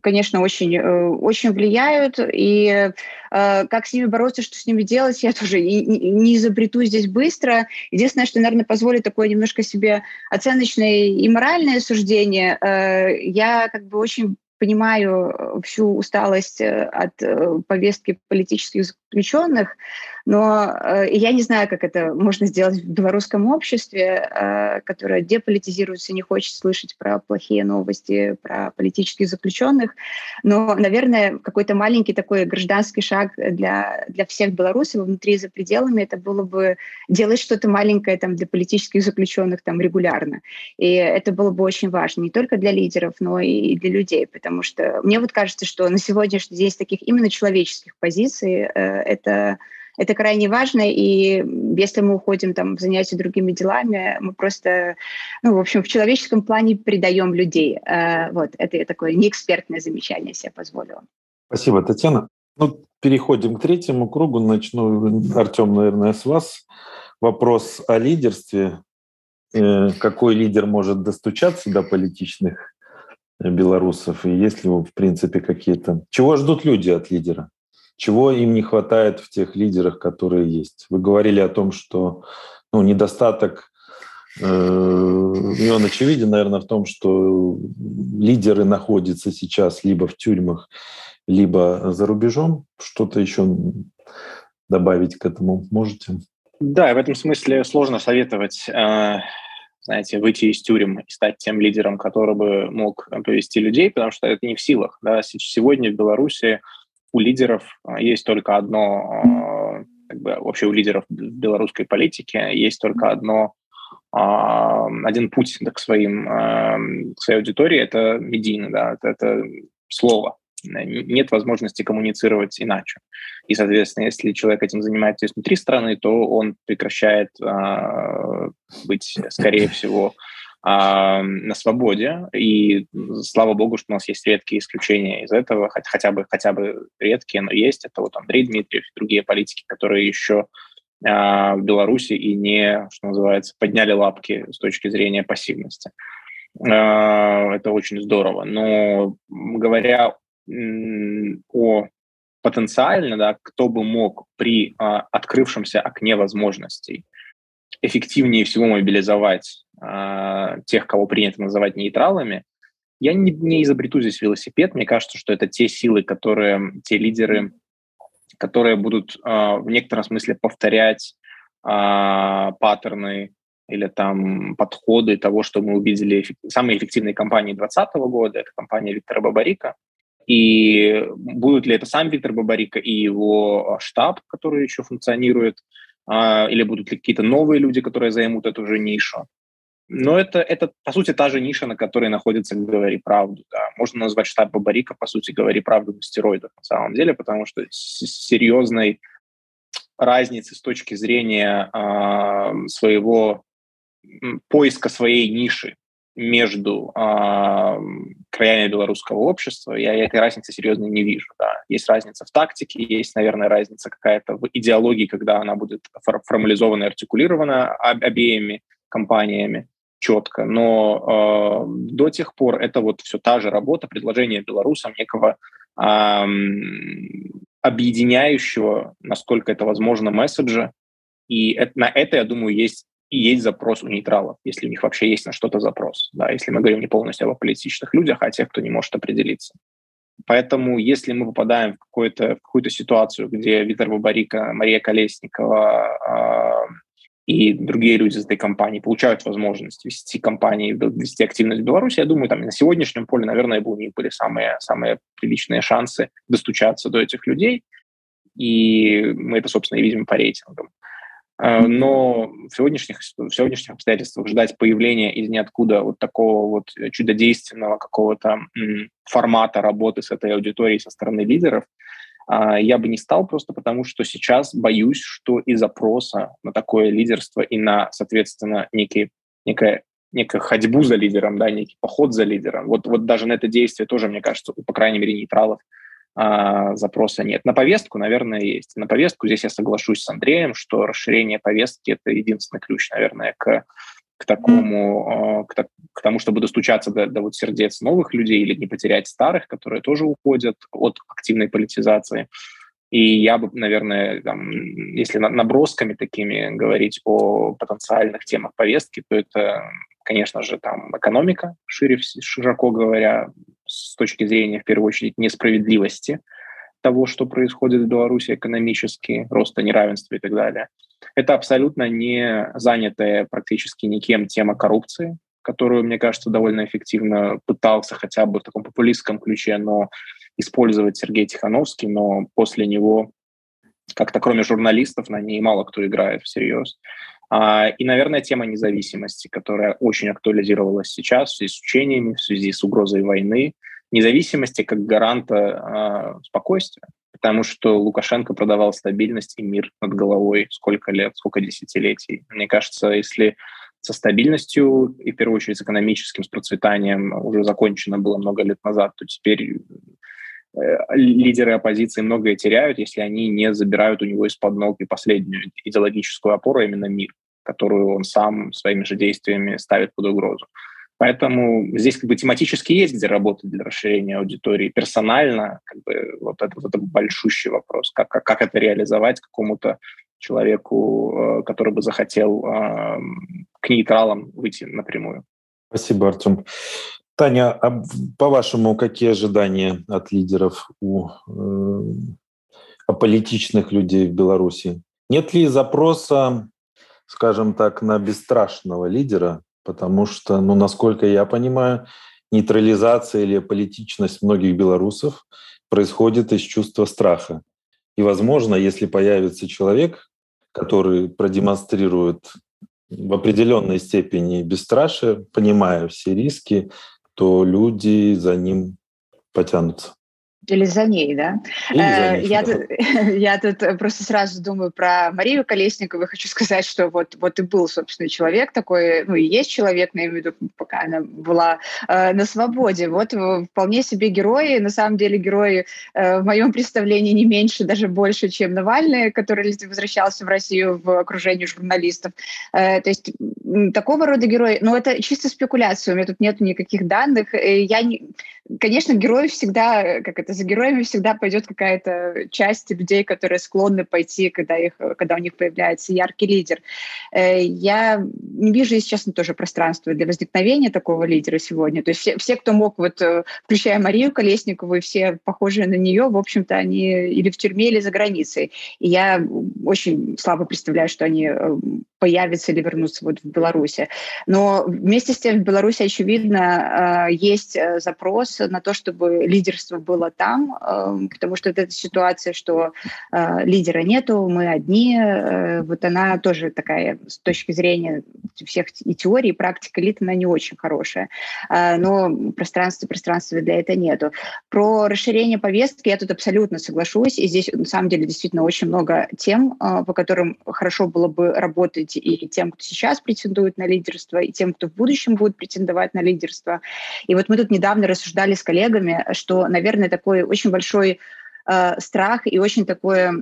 конечно, очень, э, очень влияют. И э, как с ними бороться, что с ними делать, я *laughs* тоже не изобрету здесь быстро. Единственное, что, наверное, позволит такое немножко себе оценочное и моральное суждение. Э, я как бы очень понимаю всю усталость от повестки политических заключенных, но э, я не знаю, как это можно сделать в белорусском обществе, э, которое деполитизируется, не хочет слышать про плохие новости, про политических заключенных. Но, наверное, какой-то маленький такой гражданский шаг для, для всех белорусов внутри и за пределами это было бы делать что-то маленькое там, для политических заключенных там, регулярно. И это было бы очень важно не только для лидеров, но и для людей, потому что мне вот кажется, что на сегодняшний день таких именно человеческих позиций э, это это крайне важно, и если мы уходим там в занятия другими делами, мы просто, ну, в общем, в человеческом плане предаем людей. Э, вот, это такое неэкспертное замечание себе позволила. Спасибо, Татьяна. Ну, переходим к третьему кругу. Начну, Артем, наверное, с вас. Вопрос о лидерстве. Э, какой лидер может достучаться до политичных белорусов? И есть ли, в принципе, какие-то... Чего ждут люди от лидера? Чего им не хватает в тех лидерах, которые есть? Вы говорили о том, что ну, недостаток э, и он очевиден, наверное, в том, что лидеры находятся сейчас либо в тюрьмах, либо за рубежом. Что-то еще добавить к этому можете? Да, в этом смысле сложно советовать, э, знаете, выйти из тюрем и стать тем лидером, который бы мог повести людей, потому что это не в силах. Да? Сегодня в Беларуси у лидеров а, есть только одно, а, как бы вообще у лидеров белорусской политики есть только одно а, один путь к своим к своей аудитории это медийный, да, это, это слово. Нет возможности коммуницировать иначе. И, соответственно, если человек этим занимается внутри страны, то он прекращает быть, скорее всего, на свободе. И слава богу, что у нас есть редкие исключения из этого, хотя, хотя бы хотя бы редкие, но есть. Это вот Андрей Дмитриев и другие политики, которые еще а, в Беларуси и не, что называется, подняли лапки с точки зрения пассивности. А, это очень здорово. Но говоря о потенциально, да, кто бы мог при а, открывшемся окне возможностей эффективнее всего мобилизовать э, тех, кого принято называть нейтралами, я не, не изобрету здесь велосипед. Мне кажется, что это те силы, которые, те лидеры, которые будут э, в некотором смысле повторять э, паттерны или там подходы того, что мы увидели самые эффективные компании 2020 года, это компания Виктора Бабарика. И будут ли это сам Виктор Бабарика и его штаб, который еще функционирует, а, или будут ли какие-то новые люди, которые займут эту же нишу. Но это, это, по сути, та же ниша, на которой находится «Говори правду». Да. Можно назвать штаб Бабарика, по сути, «Говори правду» на стероидах на самом деле, потому что серьезной разницы с точки зрения э, своего поиска своей ниши между э, краями белорусского общества, я этой разницы серьезно не вижу. Да. Есть разница в тактике, есть, наверное, разница какая-то в идеологии, когда она будет формализована и артикулирована обеими компаниями четко, но э, до тех пор это вот все та же работа, предложение белорусам некого э, объединяющего, насколько это возможно, месседжа, и это, на это, я думаю, есть есть запрос у нейтралов, если у них вообще есть на что-то запрос. Да, если мы говорим не полностью об аполитичных людях, а о тех, кто не может определиться. Поэтому, если мы попадаем в, какую-то, какую-то ситуацию, где Виктор Бабарика, Мария Колесникова э, и другие люди из этой компании получают возможность вести компании, вести активность в Беларуси, я думаю, там на сегодняшнем поле, наверное, у них были самые, самые приличные шансы достучаться до этих людей. И мы это, собственно, и видим по рейтингам. Э, но в сегодняшних, в сегодняшних обстоятельствах ждать появления из ниоткуда вот такого вот чудодейственного какого-то формата работы с этой аудиторией со стороны лидеров, А, я бы не стал просто потому, что сейчас боюсь, что и запроса на такое лидерство и на, соответственно, некий, некое некая ходьбу за лидером, да, некий поход за лидером. Вот, вот даже на это действие тоже, мне кажется, по крайней мере, нейтралов а, запроса нет. На повестку, наверное, есть. На повестку здесь я соглашусь с Андреем, что расширение повестки – это единственный ключ, наверное, к, к такому, к, к тому, чтобы достучаться до, до вот сердец новых людей или не потерять старых, которые тоже уходят от активной политизации. И я бы, наверное, там, если набросками такими говорить о потенциальных темах повестки, то это, конечно же, там экономика, шире, широко говоря, с точки зрения, в первую очередь, несправедливости того, что происходит в Беларуси экономически, роста неравенства и так далее. Это абсолютно не занятая практически никем тема коррупции, которую, мне кажется, довольно эффективно пытался хотя бы в таком популистском ключе, но использовать Сергей Тихановский, но после него как-то кроме журналистов на ней мало кто играет всерьез. А, и, наверное, тема независимости, которая очень актуализировалась сейчас в связи с учениями, в связи с угрозой войны. Независимости как гаранта а, спокойствия, потому что Лукашенко продавал стабильность и мир над головой сколько лет, сколько десятилетий. Мне кажется, если со стабильностью и, в первую очередь, с экономическим, с процветанием уже закончено было много лет назад, то теперь лидеры оппозиции многое теряют, если они не забирают у него из-под ног и последнюю идеологическую опору, а именно мир, которую он сам своими же действиями ставит под угрозу. Поэтому здесь как бы тематически есть где работать для расширения аудитории. Персонально как бы вот это, вот это большущий вопрос. Как, как, как это реализовать какому-то человеку, э, который бы захотел э, к нейтралам выйти напрямую. Спасибо, Артем. Таня, а по-вашему, какие ожидания от лидеров у э, аполитичных людей в Беларуси? Нет ли запроса, скажем так, на бесстрашного лидера? Потому что, ну, насколько я понимаю, нейтрализация или политичность многих белорусов происходит из чувства страха. И, возможно, если появится человек, который продемонстрирует в определенной степени бесстрашие, понимая все риски, то люди за ним потянутся. Или за ней, да? Или за э, ней, я. Тут, *laughs* я тут просто сразу думаю про Марию Колесникову. Хочу сказать, что вот, вот и был, собственно, человек такой, ну и есть человек, я имею в виду, пока она была э, на свободе. Вот вполне себе герои. На самом деле герои э, в моем представлении не меньше, даже больше, чем Навальный, который возвращался в Россию в окружении журналистов. Э, то есть такого рода герои, но это чисто спекуляция, у меня тут нет никаких данных. Э, я не, конечно, герои всегда, как это, за героями всегда пойдет какая-то часть людей, которые склонны пойти, когда, их, когда у них появляется яркий лидер. Э, я не вижу, если честно, тоже пространства для возникновения такого лидера сегодня. То есть все, все кто мог, вот, э, включая Марию Колесникову и все похожие на нее, в общем-то, они или в тюрьме, или за границей. И я очень слабо представляю, что они э, появятся или вернутся вот в Беларуси. Но вместе с тем в Беларуси, очевидно, есть запрос на то, чтобы лидерство было там, там, эм, потому что вот эта ситуация, что э, лидера нету, мы одни, э, вот она тоже такая с точки зрения всех и теорий, и практики элит, она не очень хорошая. Э, но пространства, пространства для этого нету. Про расширение повестки я тут абсолютно соглашусь, и здесь на самом деле действительно очень много тем, по которым хорошо было бы работать и тем, кто сейчас претендует на лидерство, и тем, кто в будущем будет претендовать на лидерство. И вот мы тут недавно рассуждали с коллегами, что, наверное, такой очень большой э, страх и очень такое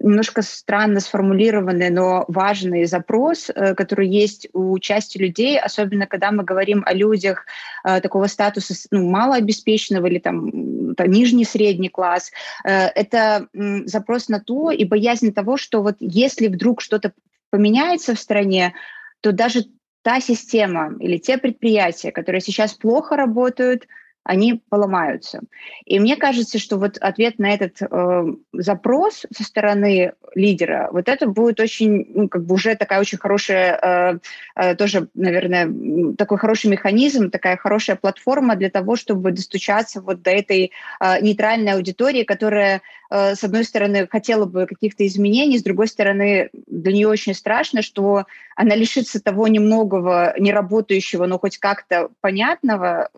немножко странно сформулированный, но важный запрос, э, который есть у части людей, особенно когда мы говорим о людях э, такого статуса ну, малообеспеченного или там, там нижний средний класс. Э, это запрос на то и боязнь того, что вот если вдруг что-то поменяется в стране, то даже та система или те предприятия, которые сейчас плохо работают, они поломаются. И мне кажется, что вот ответ на этот э, запрос со стороны лидера, вот это будет очень, ну, как бы уже такая очень хорошая, э, э, тоже, наверное, такой хороший механизм, такая хорошая платформа для того, чтобы достучаться вот до этой э, нейтральной аудитории, которая, э, с одной стороны, хотела бы каких-то изменений, с другой стороны, для нее очень страшно, что она лишится того немногого, неработающего, но хоть как-то понятного,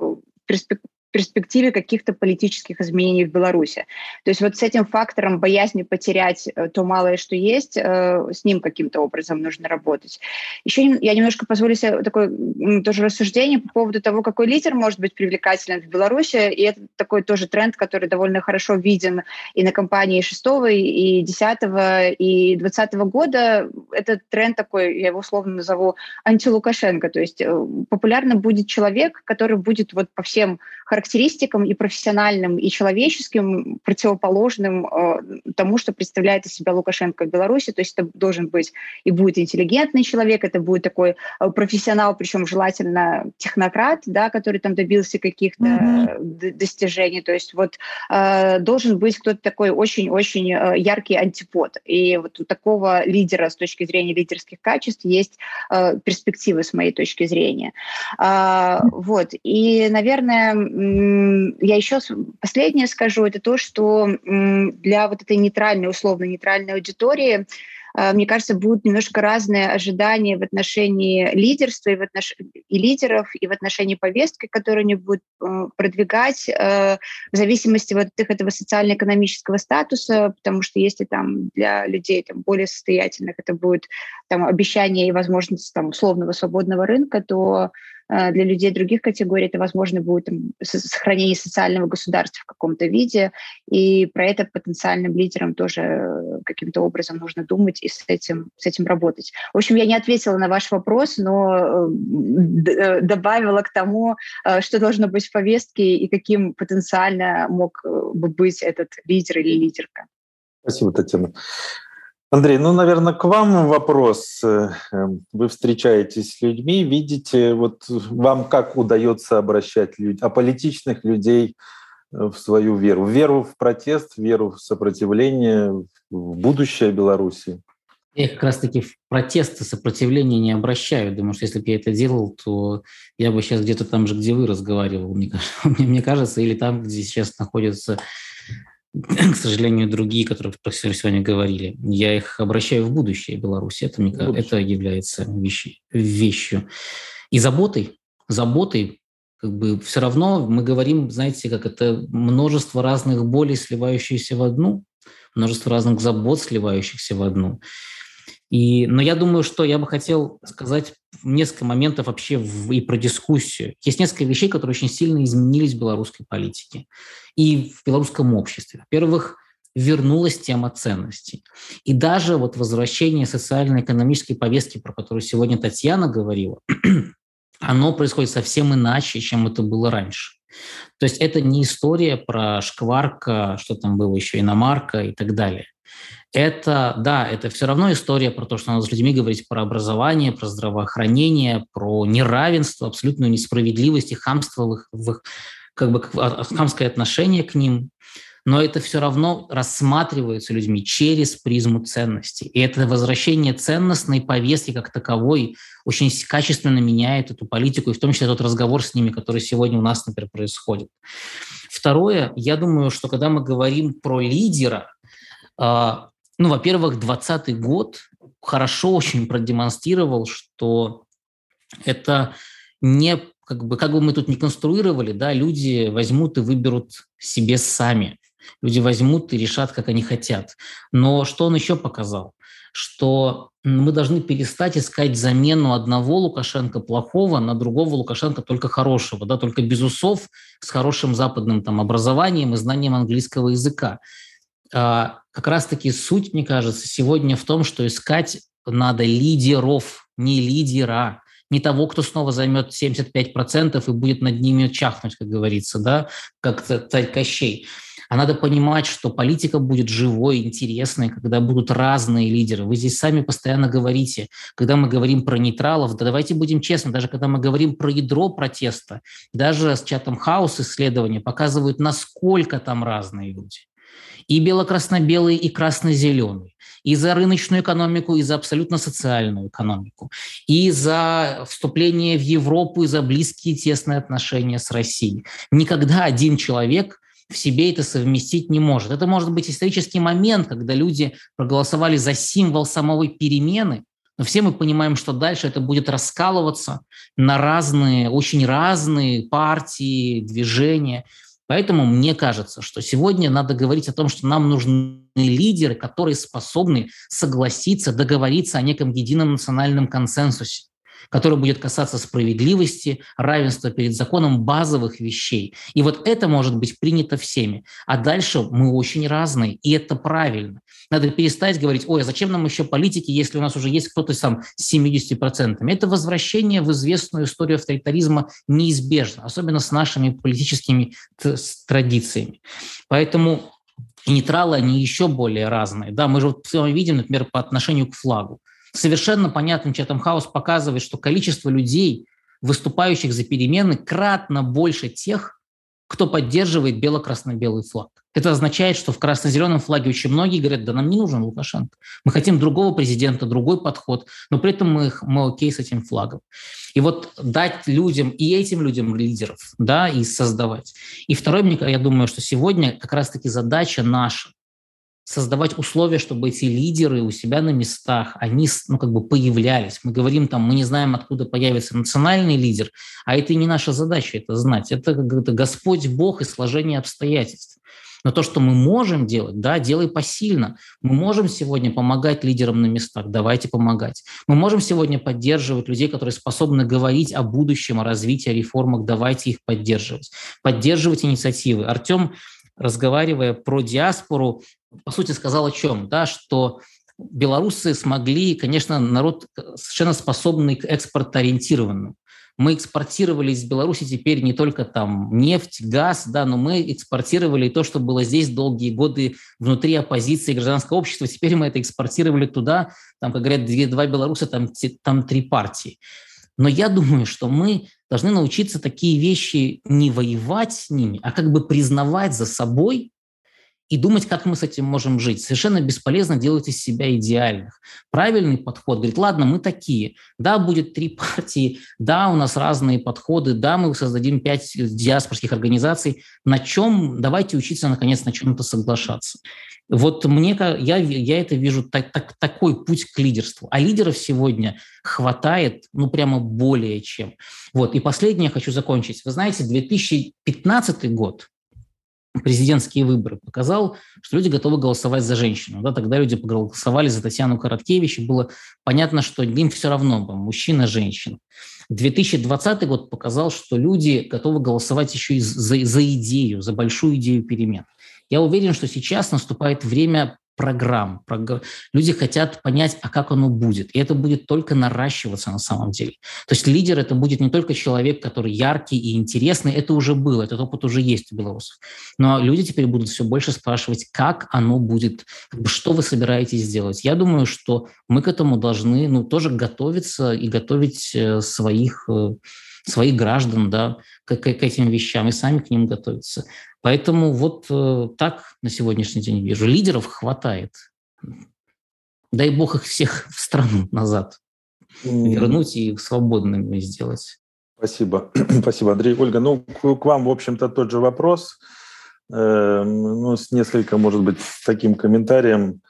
перспективе каких-то политических изменений в Беларуси. То есть вот с этим фактором боязни потерять э, то малое, что есть, э, с ним каким-то образом нужно работать. Еще я немножко позволю себе такое тоже рассуждение по поводу того, какой лидер может быть привлекателен в Беларуси, и это такой тоже тренд, который довольно хорошо виден и на кампании 6 и 10 и 20 года. Это тренд такой, я его условно назову антилукашенко, то есть э, популярно будет человек, который будет вот по всем характеристикам и профессиональным, и человеческим противоположным э, тому, что представляет из себя Лукашенко в Беларуси. То есть это должен быть и будет интеллигентный человек, это будет такой э, профессионал, причем желательно технократ, да, который там добился каких-то mm-hmm. достижений. То есть вот э, должен быть кто-то такой очень-очень э, яркий антипод. И вот у такого лидера с точки зрения лидерских качеств есть э, перспективы с моей точки зрения. Э, вот. И, наверное, я еще последнее скажу, это то, что для вот этой нейтральной, условно нейтральной аудитории а, мне кажется, будут немножко разные ожидания в отношении лидерства и, в отнош... и лидеров, и в отношении повестки, которую они будут э, продвигать э, в зависимости вот от их этого социально-экономического статуса, потому что если там для людей там, более состоятельных это будет там, обещание и возможность там, условного свободного рынка, то Э, для людей других категорий это, возможно, будет там, сохранение социального государства в каком-то виде, и про это потенциальным лидерам тоже э, каким-то образом нужно думать и с этим, с этим работать. В общем, я не ответила на ваш вопрос, но э, добавила к тому, что должно быть в повестке и каким потенциально мог бы быть этот лидер или лидерка. Спасибо, Татьяна. Андрей, ну, наверное, к вам вопрос. Э, эм, вы встречаетесь с людьми, видите, вот вам как удается обращать людей, аполитичных людей в свою веру? Веру в протест, веру в сопротивление, в будущее Беларуси? Я как раз-таки в протест и сопротивление не обращаю. Думаю, что если бы я это делал, то я бы сейчас где-то там же, где вы разговаривал, мне кажется, *laughs* или там, где сейчас находятся к сожалению, другие, которые про сегодня говорили, я их обращаю в будущее Беларуси. Это, мне, будущее. это является вещи, вещью. И заботой, заботой, как бы все равно мы говорим, знаете, как это множество разных болей, сливающихся в одну, множество разных забот, сливающихся в одну. И, но я думаю, что я бы хотел сказать несколько моментов вообще в, и про дискуссию. Есть несколько вещей, которые очень сильно изменились в белорусской политике и в белорусском обществе. Во-первых, вернулась тема ценностей. И даже вот возвращение социально-экономической повестки, про которую сегодня Татьяна говорила, *clears throat* оно происходит совсем иначе, чем это было раньше. То есть это не история про шкварка, что там было еще, иномарка и так далее это, да, это все равно история про то, что надо с людьми говорить про образование, про здравоохранение, про неравенство, абсолютную несправедливость и хамство в их, в их как бы а, хамское отношение к ним. Но это все равно рассматривается людьми через призму ценностей. И это возвращение ценностной повестки как таковой очень качественно меняет эту политику, и в том числе тот разговор с ними, который сегодня у нас, например, происходит. Второе, я думаю, что когда мы говорим про лидера, а, ну, во-первых, 2020 год хорошо очень продемонстрировал, что это не как бы, как бы мы тут не конструировали, да, люди возьмут и выберут себе сами. Люди возьмут и решат, как они хотят. Но что он еще показал? Что мы должны перестать искать замену одного Лукашенко плохого на другого Лукашенко только хорошего, да, только без усов, с хорошим западным там, образованием и знанием английского языка. А, как раз-таки суть, мне кажется, сегодня в том, что искать надо лидеров, не лидера, не того, кто снова займет 75% и будет над ними чахнуть, как говорится, да, как царь Кощей. А надо понимать, что политика будет живой, интересной, когда будут разные лидеры. Вы здесь сами постоянно говорите, когда мы говорим про нейтралов, да давайте будем честны, даже когда мы говорим про ядро протеста, даже с чатом хаус исследования показывают, насколько там разные люди и бело-красно-белый, и красно-зеленый, и за рыночную экономику, и за абсолютно социальную экономику, и за вступление в Европу, и за близкие тесные отношения с Россией. Никогда один человек в себе это совместить не может. Это может быть исторический момент, когда люди проголосовали за символ самой перемены, Но все мы понимаем, что дальше это будет раскалываться на разные, очень разные партии, движения. Поэтому мне кажется, что сегодня надо говорить о том, что нам нужны лидеры, которые способны согласиться, договориться о неком едином национальном консенсусе который будет касаться справедливости, равенства перед законом, базовых вещей. И вот это может быть принято всеми. А дальше мы очень разные, и это правильно. Надо перестать говорить, ой, а зачем нам еще политики, если у нас уже есть кто-то сам с 70%. Это возвращение в известную историю авторитаризма неизбежно, особенно с нашими политическими традициями. Поэтому нейтралы, они еще более разные. Да, мы же вот видим, например, по отношению к флагу совершенно понятным Четом Хаус показывает, что количество людей, выступающих за перемены, кратно больше тех, кто поддерживает бело-красно-белый флаг. Это означает, что в красно-зеленом флаге очень многие говорят, да нам не нужен Лукашенко. Мы хотим другого президента, другой подход, но при этом мы, мы окей с этим флагом. И вот дать людям, и этим людям лидеров, да, и создавать. И второй, мне, я думаю, что сегодня как раз-таки задача наша создавать условия, чтобы эти лидеры у себя на местах, они ну, как бы появлялись. Мы говорим там, мы не знаем, откуда появится национальный лидер, а это не наша задача это знать. Это, это Господь Бог и сложение обстоятельств. Но то, что мы можем делать, да, делай посильно. Мы можем сегодня помогать лидерам на местах, давайте помогать. Мы можем сегодня поддерживать людей, которые способны говорить о будущем, о развитии, о реформах, давайте их поддерживать. Поддерживать инициативы. Артем разговаривая про диаспору, по сути, сказал о чем? Да, что белорусы смогли, конечно, народ совершенно способный к экспортоориентированному. Мы экспортировали из Беларуси теперь не только там нефть, газ, да, но мы экспортировали то, что было здесь долгие годы внутри оппозиции гражданского общества. Теперь мы это экспортировали туда, там, как говорят, две, два белоруса, там, там три партии. Но я думаю, что мы должны научиться такие вещи не воевать с ними, а как бы признавать за собой и думать, как мы с этим можем жить. Совершенно бесполезно делать из себя идеальных. Правильный подход говорит, ладно, мы такие. Да, будет три *laughs* партии, да, у нас разные подходы, да, мы создадим пять диаспорских организаций. На чем? Давайте учиться, наконец, на чем-то соглашаться. Вот мне, я, я это вижу так, так, такой путь к лидерству. А лидеров сегодня хватает, ну, прямо более чем. Вот. И последнее хочу закончить. Вы знаете, 2015 год, президентские выборы показал, что люди готовы голосовать за женщину. Да, тогда люди голосовали за Татьяну Короткевич, и было понятно, что им все равно, мужчина, женщина. 2020 год показал, что люди готовы голосовать еще и за, за идею, за большую идею перемен. Я уверен, что сейчас наступает время программ. Люди хотят понять, а как оно будет. И это будет только наращиваться на самом деле. То есть лидер – это будет не только человек, который яркий и интересный, это уже было, этот опыт уже есть у белорусов. Но люди теперь будут все больше спрашивать, как оно будет, что вы собираетесь сделать. Я думаю, что мы к этому должны ну, тоже готовиться и готовить э, своих э, своих граждан да, к, к, к этим вещам и сами к ним готовиться. Поэтому вот э, так на сегодняшний день вижу. Лидеров хватает. Дай бог их всех *laughs* в страну назад вернуть и свободными сделать. Спасибо. *clears throat* Спасибо, Андрей. Ольга, ну, к, вам, в общем-то, тот же вопрос. Э, ну, с несколько, может быть, таким комментарием.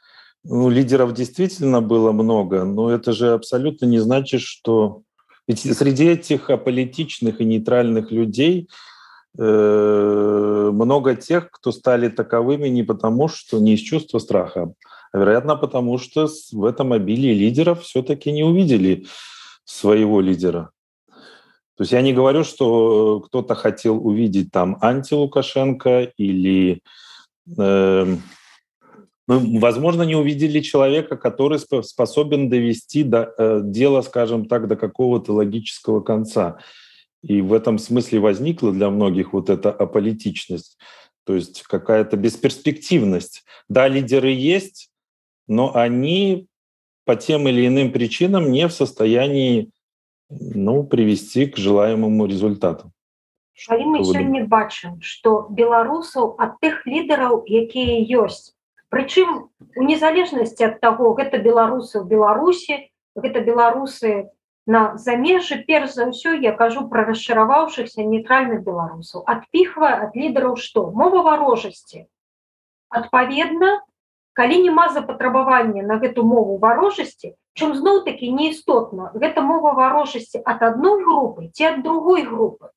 Ну, лидеров действительно было много, но это же абсолютно не значит, что... Ведь среди этих аполитичных и нейтральных людей – много тех, кто стали таковыми не потому, что не из чувства страха, а вероятно потому, что в этом обилии лидеров все-таки не увидели своего лидера. То есть я не говорю, что кто-то хотел увидеть там анти-Лукашенко или, э, ну, возможно, не увидели человека, который способен довести до, э, дело, скажем так, до какого-то логического конца. И в этом смысле возникла для многих вот эта аполитичность, то есть какая-то бесперспективность. Да, лидеры есть, но они по тем или иным причинам не в состоянии ну, привести к желаемому результату. Але мы сёння бачым, што беларусаў ад тых лідараў, якія ёсць. Прычым у незалежнасці ад таго, гэта беларусы ў Беларусі, гэта беларусы На замежжы перш за ўсё я кажу пра расчараваўшыхся нейтральных беларусаў адпіхвае ад лідараў што мова варожасці адпаведна калі няма запатрабавання на гэту мову варожасці Чым зноў-такі неістотна гэта мова варожасці ад адной групы ці ад другой групы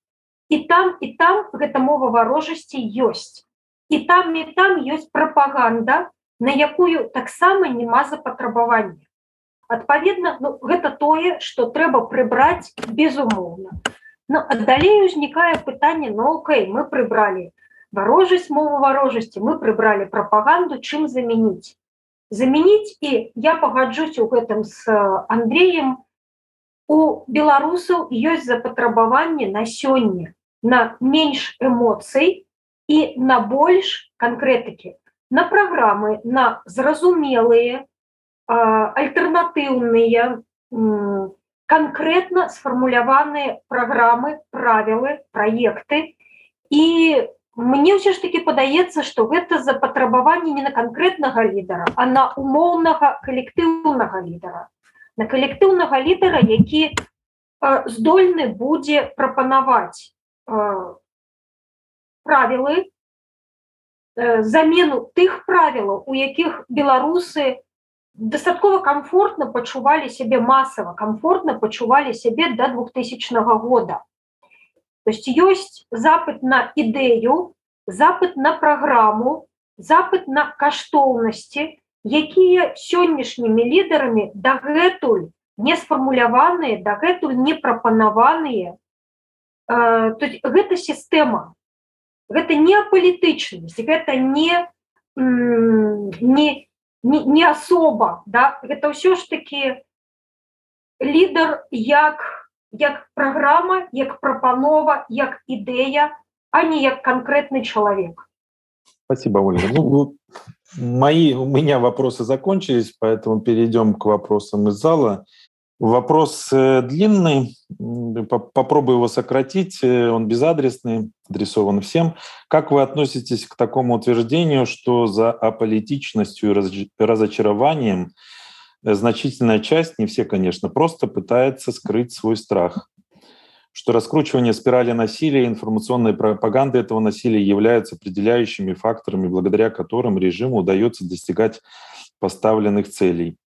і там і там гэта мова варожасці ёсць і там і там ёсць прапаганда на якую таксама няма запатрабавання адпаведна ну, гэта тое что трэба прыбраць безумоўна Ну а далей узнікае пытанне ну, мы прыбралі варожасць мову варожасці мы прыбралі прапаганду чым замяніць замяніць і я пагаджусь у гэтым з Андреем у беларусаў ёсць запатрабаванне на сёння на менш эмоцый і на больш канкрэтыкі на праграмы на зразумелыя альтэрнатыўныя конкретно сфармуляваныя праграмы правілы праекты і мне ўсё ж таки падаецца что гэта запатрабаванне не на конкретнага лідара а на умоўнага калектыўнага лідара на калектыўнага лідара які здольны будзе прапанаваць правілы замену тых правілаў у якіх беларусы дастаткова комфортна пачувалі сябе масава комфортна пачувалі сябе до 2000 года То есть ёсць запыт на ідэю, запыт на праграму, запыт на каштоўнасці, якія сённяшнімі лідарамі дагэтуль не сфармуляваныя, дагэтуль не прапанаваныя. Гэта сістэма. Гэта не апалітычнасць, гэта не, не, не, не асоба. Да? Гэта ўсё ж такі лідар як як праграма як прапанова як ідэя а не як конкретный человек спасибо ольга ну, мои у меня вопросы закончились поэтому перейдем к вопросам из зала вопрос э, длинный. Попробую его сократить. Э, он безадресный адресован всем. Как вы относитесь к такому утверждению что за аполитичностью и разочарованием и значительная часть, не все, конечно, просто пытается скрыть свой страх? Что раскручивание спирали насилия и информационной пропаганды этого насилия являются определяющими факторами, благодаря которым режиму удается достигать поставленных целей.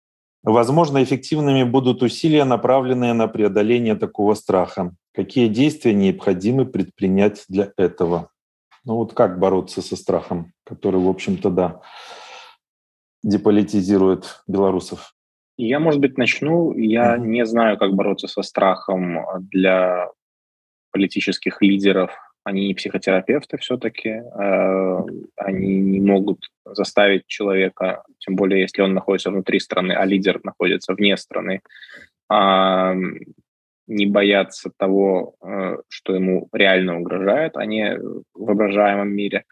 Возможно, эффективными будут усилия, направленные на преодоление такого страха. Какие действия необходимы предпринять для этого? Ну вот как бороться со страхом, который, в общем-то, да, деполитизирует белорусов? Я, может быть, начну. Я не знаю, как бороться со страхом для политических лидеров. Они не психотерапевты все-таки. Э, они не могут заставить человека, тем более если он находится внутри страны, а лидер находится вне страны, не бояться того, э, что ему реально угрожает, а не в воображаемом мире.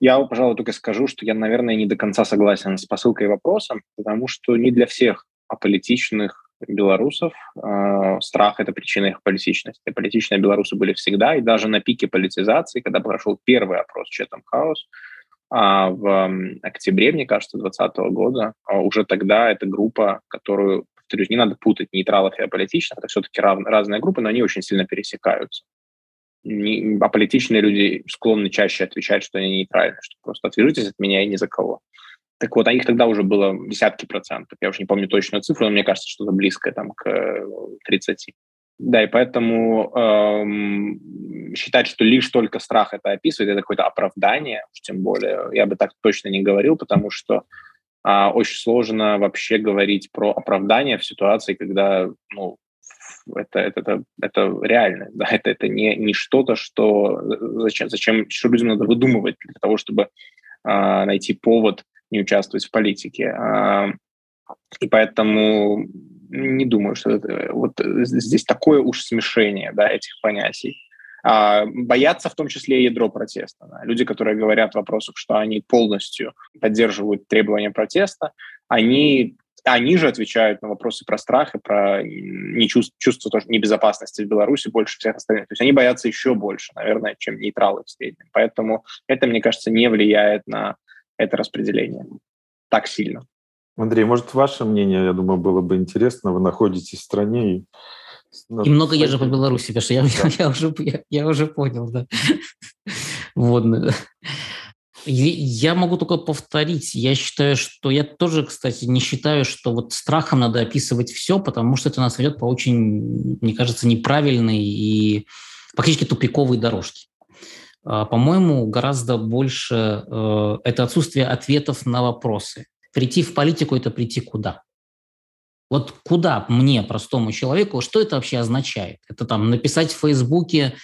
Я, пожалуй, только скажу, что я, наверное, не до конца согласен с посылкой вопроса, потому что не для всех аполитичных белорусов э, страх – это причина их политичности. Политичные белорусы были всегда, и даже на пике политизации, когда прошел первый опрос Четом Хаус, а в октябре, мне кажется, 2020 года, а уже тогда эта группа, которую, повторюсь, не надо путать нейтралов и аполитичных, это все-таки рав, разные группы, но они очень сильно пересекаются не, аполитичные люди склонны чаще отвечать, что они нейтральны, что просто отвяжитесь от меня и ни за кого. Так вот, а их тогда уже было десятки процентов. Я уже не помню точную цифру, но мне кажется, что-то близкое там к 30. Да, и поэтому эм, считать, что лишь только страх это описывает, это какое-то оправдание, тем более, я бы так точно не говорил, потому что э, очень сложно вообще говорить про оправдание в ситуации, когда ну, это, это, это, это реально, да, это, это не, не что-то, что зачем, зачем, что людям надо выдумывать для того, чтобы э, найти повод не участвовать в политике. Э, и поэтому не думаю, что это, вот здесь такое уж смешение да, этих понятий. А, боятся в том числе ядро протеста. Да. Люди, которые говорят в вопросах, что они полностью поддерживают требования протеста, они они же отвечают на вопросы про страх и про не чувство, чувство тоже небезопасности в Беларуси больше всех остальных. То есть они боятся еще больше, наверное, чем нейтралы в среднем. Поэтому это, мне кажется, не влияет на это распределение так сильно. Андрей, может, ваше мнение, я думаю, было бы интересно. Вы находитесь в стране и и много езжу по Беларуси, потому что я, да. я, я, уже, я, я уже понял, да. Водно. Я могу только повторить. Я считаю, что я тоже, кстати, не считаю, что вот страхом надо описывать все, потому что это нас ведет по очень, мне кажется, неправильной и фактически тупиковой дорожке. А, по-моему, гораздо больше э, это отсутствие ответов на вопросы. Прийти в политику – это прийти куда? Вот куда мне, простому человеку, что это вообще означает? Это там написать в Фейсбуке,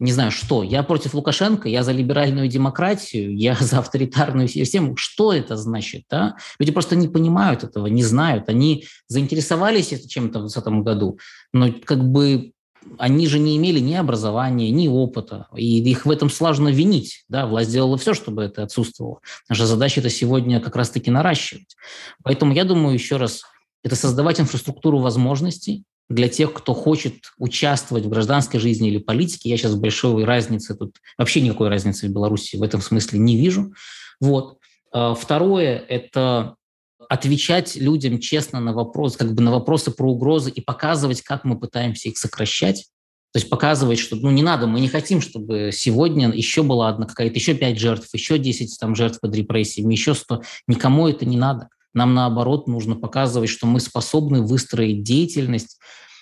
не знаю, что, я против Лукашенко, я за либеральную демократию, я *laughs* за авторитарную систему. Что это значит? Да? Люди просто не понимают этого, не знают. Они заинтересовались чем-то в 2020 году, но как бы они же не имели ни образования, ни опыта, и их в этом сложно винить. Да? Власть сделала все, чтобы это отсутствовало. Наша задача это сегодня как раз-таки наращивать. Поэтому я думаю, еще раз, это создавать инфраструктуру возможностей для тех, кто хочет участвовать в гражданской жизни или политике. Я сейчас большой разницы тут, вообще никакой разницы в Беларуси в этом смысле не вижу. Вот. А, второе – это отвечать людям честно на вопросы, как бы на вопросы про угрозы и показывать, как мы пытаемся их сокращать. То есть показывать, что ну, не надо, мы не хотим, чтобы сегодня еще была одна какая-то, еще пять жертв, еще 10 там, жертв под репрессиями, еще 100. Никому это не надо. Нам, наоборот, нужно показывать, что мы способны выстроить деятельность,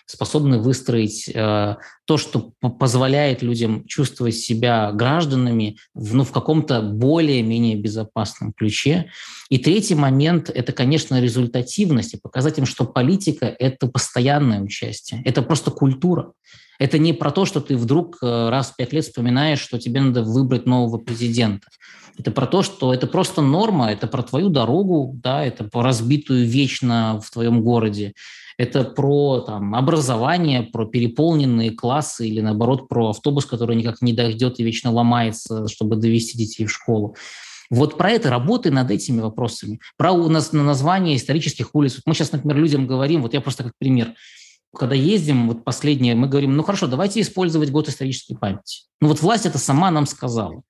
способны выстроить э, то, что позволяет людям чувствовать себя гражданами в, ну, в каком-то более-менее безопасном ключе. И третий момент – это, конечно, результативность и показать им, что политика – это постоянное участие, это просто культура. Это не про то, что ты вдруг э, раз в пять лет вспоминаешь, что тебе надо выбрать нового президента. Это про то, что это просто норма, это про твою дорогу, да, это про разбитую вечно в твоем городе, это про там, образование, про переполненные классы или, наоборот, про автобус, который никак не дойдет и вечно ломается, чтобы довести детей в школу. Вот про это работы над этими вопросами. Про у нас на название исторических улиц. Вот мы сейчас, например, людям говорим, вот я просто как пример, когда ездим, вот последнее, мы говорим, ну хорошо, давайте использовать год исторической памяти. Ну вот власть это сама нам сказала.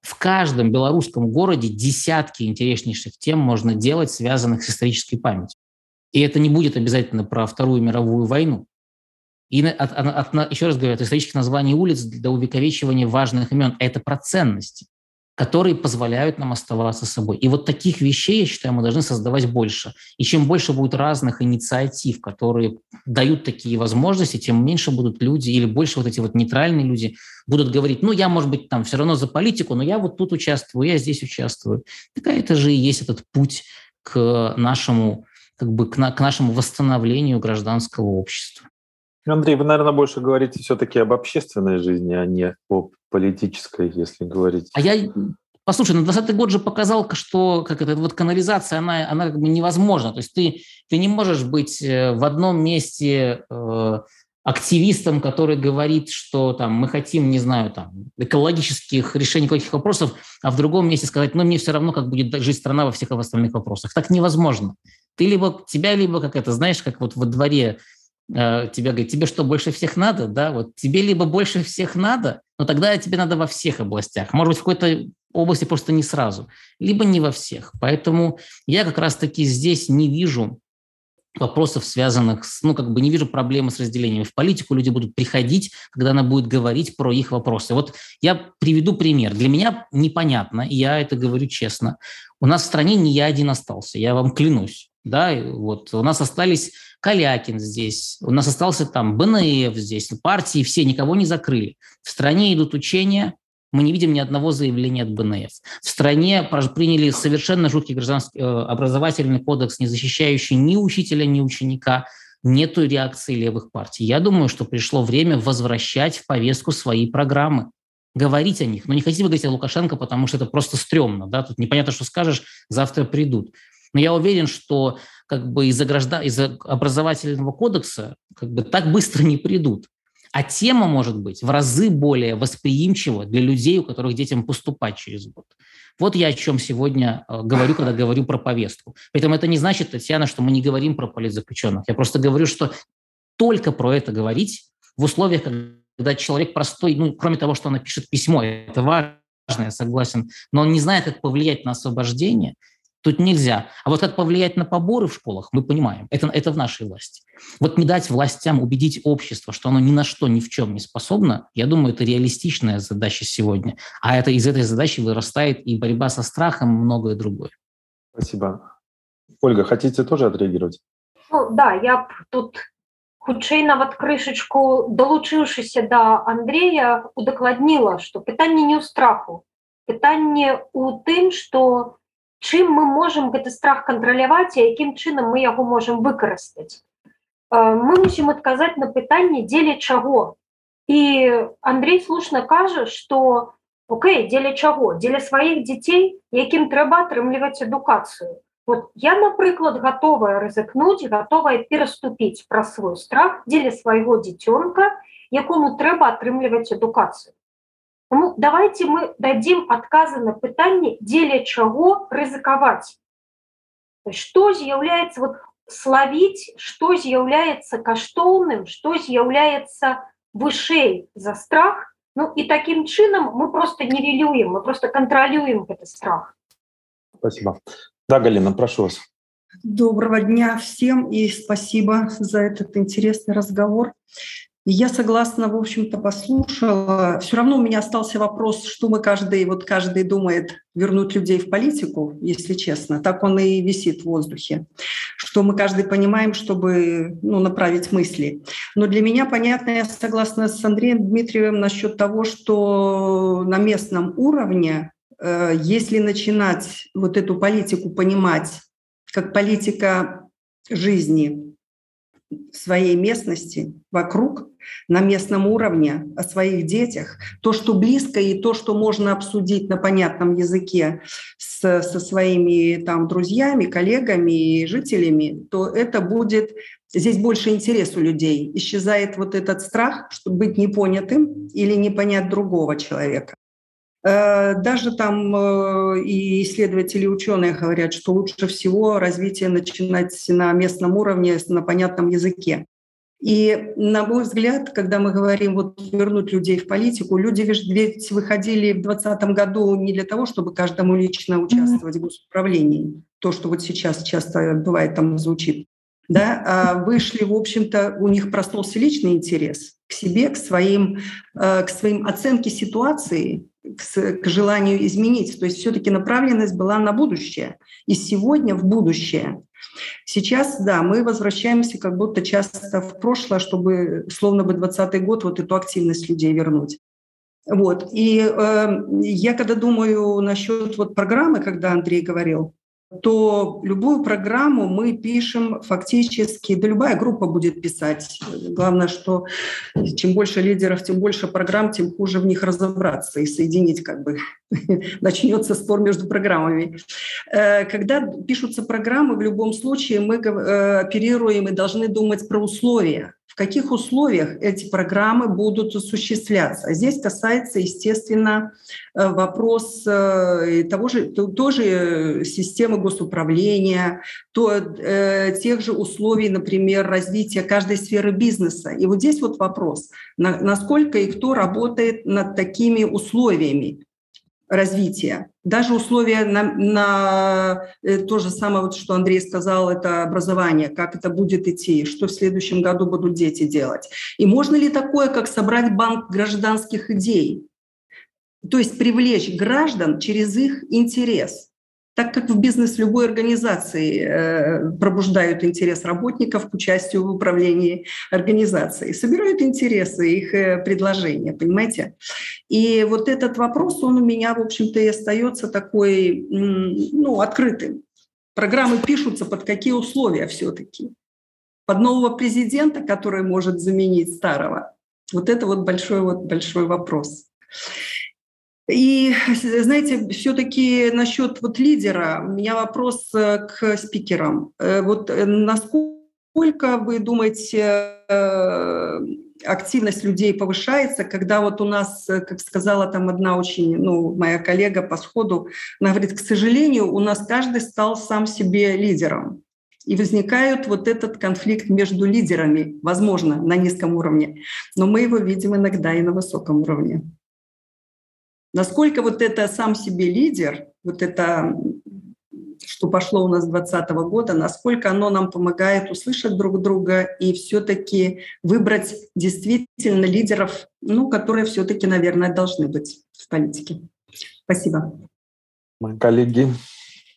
В каждом белорусском городе десятки интереснейших тем можно делать, связанных с исторической памятью. И это не будет обязательно про Вторую мировую войну. И от, от, от, еще раз говорю, от исторических названий улиц до увековечивания важных имен – это про ценности, которые позволяют нам оставаться собой. И вот таких вещей, я считаю, мы должны создавать больше. И чем больше будет разных инициатив, которые дают такие возможности, тем меньше будут люди или больше вот эти вот нейтральные люди будут говорить, ну, я, может быть, там все равно за политику, но я вот тут участвую, я здесь участвую. Такая это же и есть этот путь к нашему как бы к, на, к нашему восстановлению гражданского общества. Андрей, вы, наверное, больше говорите все-таки об общественной жизни, а не о политической, если говорить. А я Послушай, ну 20 год же показал, что как это, вот канализация, она, она как бы невозможна. То есть ты, ты не можешь быть э, в одном месте э, активистом, который говорит, что там мы хотим, не знаю, там экологических решений каких вопросов, а в другом месте сказать, ну мне все равно, как будет жить страна во всех остальных вопросах. Так невозможно. Ты либо тебя, либо как это, знаешь, как вот во дворе э, тебя говорит, тебе что, больше всех надо, да, вот тебе либо больше всех надо, но тогда тебе надо во всех областях, может быть, в какой-то области просто не сразу, либо не во всех. Поэтому я как раз-таки здесь не вижу вопросов, связанных с, ну, как бы не вижу проблемы с разделением. В политику люди будут приходить, когда она будет говорить про их вопросы. Вот я приведу пример. Для меня непонятно, и я это говорю честно. У нас в стране не я один остался, я вам клянусь. Да, вот у нас остались Калякин здесь, у нас остался там БНФ здесь, партии все, никого не закрыли. В стране идут учения, мы не видим ни одного заявления от БНФ. В стране приняли совершенно жуткий гражданский э, образовательный кодекс, не защищающий ни учителя, ни ученика. Нету реакции левых партий. Я думаю, что пришло время возвращать в повестку свои программы говорить о них. Но не хотите говорить о Лукашенко, потому что это просто стрёмно. Да? Тут непонятно, что скажешь, завтра придут. Но я уверен, что как бы из-за, граждан, из-за образовательного кодекса как бы так быстро не придут. А тема может быть в разы более восприимчива для людей, у которых детям поступать через год. Вот я о чем сегодня э, говорю, когда говорю про повестку. Поэтому это не значит, Татьяна, что мы не говорим про политзаключенных. Я просто говорю, что только про это говорить в условиях, когда человек простой, ну, кроме того, что он напишет письмо, это важно, я согласен, но он не знает, как повлиять на освобождение, Тут нельзя. А вот как повлиять на поборы в школах, мы понимаем. Это, это в нашей власти. Вот не дать властям убедить общество, что оно ни на что, ни в чем не способно, я думаю, это реалистичная задача сегодня. А это из этой задачи вырастает и борьба со страхом, и многое другое. Спасибо. Ольга, хотите тоже отреагировать? Ну, да, я тут хутчэй нават крышачку далучыўшыся да Андрея удакладніла што пытанне не ў страху пытанне у тым што чым мы можем гэты страх кантраляваць і якім чынам мы яго можем выкарыстаць мы мусім адказаць на пытанне дзеля чаго і Андрей слушна кажа што Окей дзеля чаго дзеля сваіх дзяцей якім трэба атрымліваць адукацыю вот я напрыклад готовая рызыкнуць готовая пераступіць пра свой страх дзеля свайго дзіцёнка якому трэба атрымліваць адукацыю Тому давайте мы дадим отказы на пытанне, дзеля чаго рызыкаваць. Што з'яўляецца вот, славіць, што з'яўляецца каштоўным, што з'яўляецца вышэй за страх. Ну і такім чынам мы просто нівелюем, мы просто кантралюем гэты страх. Спасибо. Да, Галина, прошу вас. Доброго дня всем и спасибо за этот интересный разговор. Я согласна, в общем-то, послушала. Все равно у меня остался вопрос, что мы каждый, вот каждый думает вернуть людей в политику, если честно. Так он и висит в воздухе. Что мы каждый понимаем, чтобы ну, направить мысли. Но для меня понятно, я согласна с Андреем Дмитриевым насчет того, что на местном уровне, э, если начинать вот эту политику понимать как политика жизни, своей местности, вокруг, на местном уровне, о своих детях, то, что близко и то, что можно обсудить на понятном языке с, со своими там, друзьями, коллегами и жителями, то это будет... Здесь больше интерес у людей. Исчезает вот этот страх, чтобы быть непонятым или не понять другого человека. Э, даже там э, и исследователи, ученые говорят, что лучше всего развитие начинать на местном уровне, на понятном языке. И, на мой взгляд, когда мы говорим вот вернуть людей в политику, люди ведь выходили в 2020 году не для того, чтобы каждому лично участвовать в госуправлении, то, что вот сейчас часто бывает там звучит, да, а вышли, в общем-то, у них проснулся личный интерес к себе, к своим, э, к своим оценке ситуации, к, к желанию изменить. То есть все-таки направленность была на будущее. И сегодня в будущее. Сейчас, да, мы возвращаемся как будто часто в прошлое, чтобы, словно бы 20 год, вот эту активность людей вернуть. Вот. И э, я когда думаю насчет вот программы, когда Андрей говорил, то любую программу мы пишем фактически, да любая группа будет писать. Главное, что чем больше лидеров, тем больше программ, тем хуже в них разобраться и соединить как бы. *laughs* Начнется спор между программами. Э, когда пишутся программы, в любом случае мы э, оперируем и должны думать про условия в каких условиях эти программы будут осуществляться. Здесь касается, естественно, э, вопрос э, того же, тоже системы госуправления, то, э, тех же условий, например, развития каждой сферы бизнеса. И вот здесь вот вопрос, насколько и кто работает над такими условиями развития. Даже условия на, на э, то же самое, вот, что Андрей сказал, это образование, как это будет идти, что в следующем году будут дети делать. И можно ли такое, как собрать банк гражданских идей? То есть привлечь граждан через их интерес – так как в бизнес любой организации э, пробуждают интерес работников к участию в управлении организацией, собирают интересы, их э, предложения, понимаете? И вот этот вопрос, он у меня, в общем-то, и остается такой, ну, открытым. Программы пишутся под какие условия все-таки? Под нового президента, который может заменить старого? Вот это вот большой, вот большой вопрос. И, знаете, все-таки насчет вот лидера, у меня вопрос э, к спикерам. Э, вот э, насколько вы думаете, активность людей повышается, когда вот у нас, как сказала там одна очень, ну, моя коллега по сходу, она говорит, к сожалению, у нас каждый стал сам себе лидером. И возникает вот этот конфликт между лидерами, возможно, на низком уровне, но мы его видим иногда и на высоком уровне. Насколько вот это сам себе лидер, вот это что пошло у нас с 2020 года, насколько оно нам помогает услышать друг друга и все-таки выбрать действительно лидеров, ну, которые все-таки, наверное, должны быть в политике. Спасибо. Мои коллеги,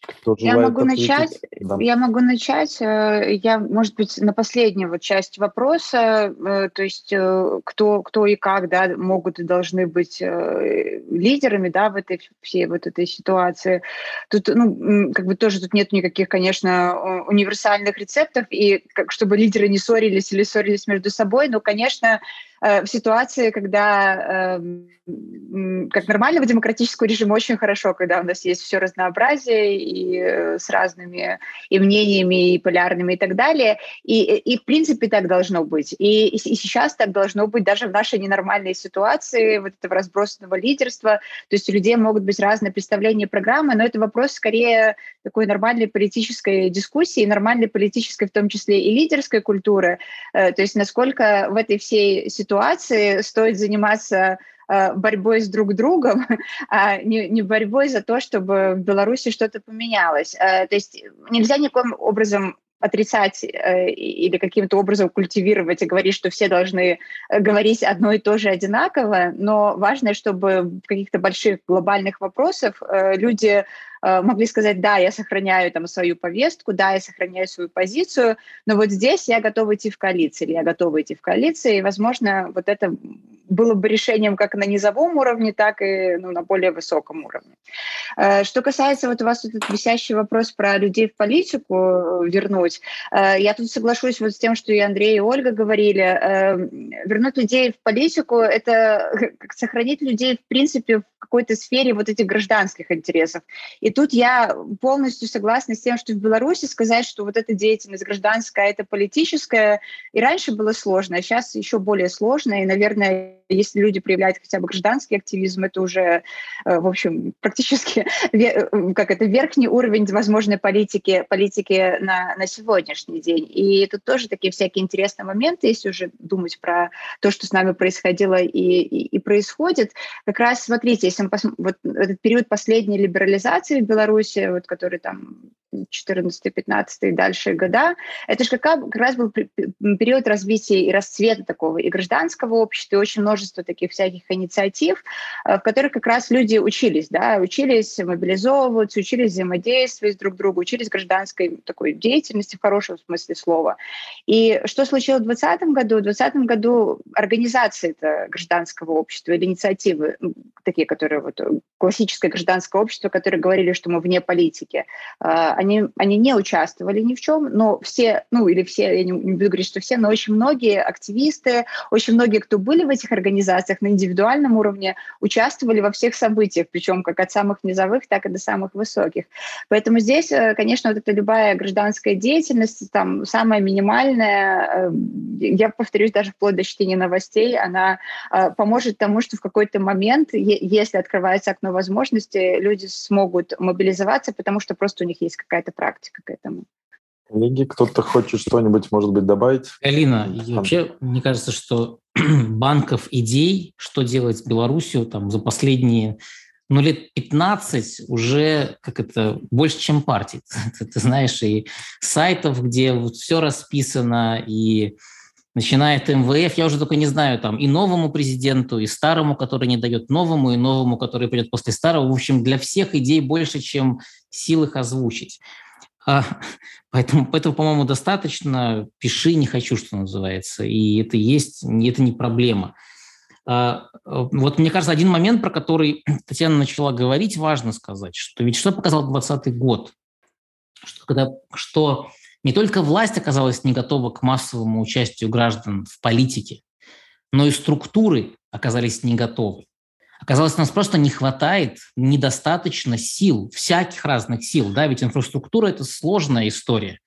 кто я могу ответить? начать. Да. Я могу начать. Э, я, может быть, на последнюю вот часть вопроса, э, то есть э, кто, кто и как, да, могут и должны быть лидерами, да, в этой всей вот этой ситуации. Тут, ну, как бы тоже тут нет никаких, конечно, универсальных рецептов, и как, чтобы лидеры не ссорились или ссорились между собой, но, конечно, в ситуации, когда эм, как нормального демократического режима очень хорошо, когда у нас есть все разнообразие и э, с разными и мнениями, и полярными и так далее. И, и в принципе так должно быть. И, и сейчас так должно быть даже в нашей ненормальной ситуации вот этого разбросанного лидерства. То есть у людей могут быть разные представления программы, но это вопрос скорее такой нормальной политической дискуссии, нормальной политической в том числе и лидерской культуры. Э, то есть насколько в этой всей ситуации стоит заниматься борьбой с друг другом, *laughs* а не, не борьбой за то, чтобы в Беларуси что-то поменялось. Э, то есть нельзя никаким образом отрицать э, или каким-то образом культивировать и говорить, что все должны говорить одно и то же одинаково, но важно, чтобы в каких-то больших глобальных вопросах люди Э, могли сказать, да, я сохраняю там свою повестку, да, я сохраняю свою позицию, но вот здесь я готова идти в коалиции, или я готова идти в коалиции, и, возможно, вот это было бы решением как на низовом уровне, так и ну, на более высоком уровне. Э, что касается вот у вас этот висящий вопрос про людей в политику э, вернуть, я тут соглашусь вот с тем, что и Андрей, и Ольга говорили. Вернуть людей в политику – это *laughs* сохранить людей, в принципе, в какой-то сфере вот этих гражданских интересов. И тут я полностью согласна с тем, что в Беларуси сказать, что вот эта деятельность гражданская, это политическая, и раньше было сложно, а сейчас еще более сложно. И, наверное, если люди проявляют хотя бы гражданский активизм, это уже, э, в общем, *laughs* практически э, как это верхний уровень возможной политики, политики на, на сегодняшний день. И тут тоже такие всякие интересные моменты, если уже думать про то, что с нами происходило и, и, и происходит. Как раз, смотрите, если мы посмотрим, вот этот период последней либерализации в Беларуси, вот, который там 14-15 и дальше года, это же как, раз был период развития и расцвета такого и гражданского общества, и очень множество таких всяких инициатив, э, в которых как раз люди учились, да, учились мобилизовываться, учились взаимодействовать друг с другом, учились гражданской такой деятельности в хорошем смысле слова. И что случилось в 2020 году? В 2020 году организации гражданского общества или инициативы, такие, которые вот классическое гражданское общество, которые говорили, что мы вне политики, э, они, они не участвовали ни в чем, но все, ну или все, я не буду говорить, что все, но очень многие активисты, очень многие, кто были в этих организациях на индивидуальном уровне, участвовали во всех событиях, причем как от самых низовых, так и до самых высоких. Поэтому здесь, э, конечно, вот эта любая гражданская деятельность, там самая минимальная, э, я повторюсь, даже вплоть до чтения новостей, она э, поможет тому, что в какой-то момент, если открывается окно возможностей, люди смогут мобилизоваться, потому что просто у них есть какая какая-то практика к этому. Коллеги, кто-то хочет что-нибудь, может быть, добавить? Галина, вообще, мне кажется, что *clears throat* банков идей, что делать с Белоруссию там, за последние ну, лет 15 уже как это больше, чем партий. *laughs* Ты, ты знаешь, и сайтов, где вот все расписано, и начиная от МВФ, я уже только не знаю, там и новому президенту, и старому, который не дает новому, и новому, который придет после старого. В общем, для всех идей больше, чем сил их озвучить. А, *laughs* поэтому, поэтому, по-моему, достаточно. Пиши, не хочу, что называется. И это есть, это не проблема. А, вот мне кажется, один момент, про который *clears throat* Татьяна начала говорить, важно сказать, что ведь что показал 2020 год? Что, когда, что не только власть оказалась не готова к массовому участию граждан в политике, но и структуры оказались не готовы. Оказалось, нас просто не хватает, недостаточно сил, всяких разных сил. Да? Ведь инфраструктура – это сложная история.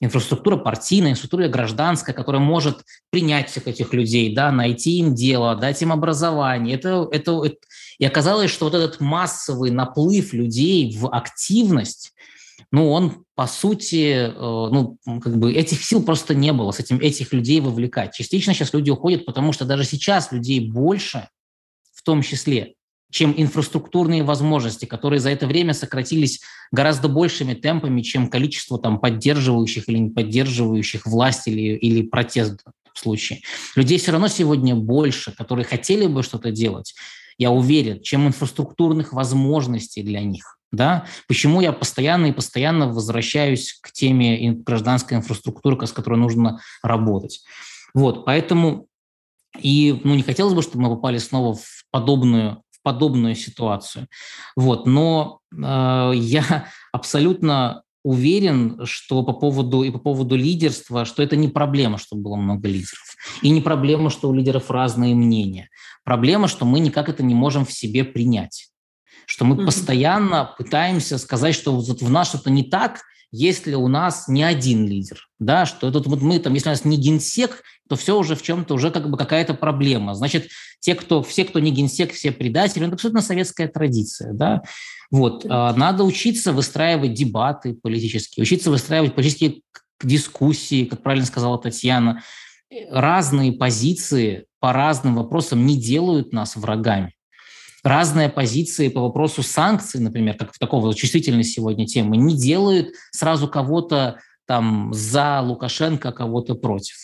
Инфраструктура партийная, инфраструктура гражданская, которая может принять всех этих людей, да, найти им дело, дать им образование. Это, это, это... И оказалось, что вот этот массовый наплыв людей в активность ну, он, по сути, э, ну, как бы этих сил просто не было, с этим, этих людей вовлекать. Частично сейчас люди уходят, потому что даже сейчас людей больше, том числе, чем инфраструктурные возможности, которые за это время сократились гораздо большими темпами, чем количество там, поддерживающих или не поддерживающих власть или, или протест в случае. Людей все равно сегодня больше, которые хотели бы что-то делать, я уверен, чем инфраструктурных возможностей для них. Да? Почему я постоянно и постоянно возвращаюсь к теме гражданской инфраструктуры, с которой нужно работать. Вот, поэтому и ну, не хотелось бы, чтобы мы попали снова в подобную, в подобную ситуацию. Вот, но э, я *laughs* абсолютно уверен, что по поводу и по поводу лидерства, что это не проблема, что было много лидеров, и не проблема, что у лидеров разные мнения. Проблема, что мы никак это не можем в себе принять, что мы mm-hmm. постоянно пытаемся сказать, что вот в нас что-то не так, если у нас не один лидер, да, что это вот мы там, если у нас не генсек, то все уже в чем-то уже как бы какая-то проблема. Значит, те, кто, все, кто не генсек, все предатели, это абсолютно советская традиция, да. Вот, а, надо учиться выстраивать дебаты политические, учиться выстраивать политические дискуссии, как правильно сказала Татьяна. Разные позиции по разным вопросам не делают нас врагами разные позиции по вопросу санкций, например, как в такого чувствительной сегодня темы, не делают сразу кого-то там за Лукашенко, кого-то против.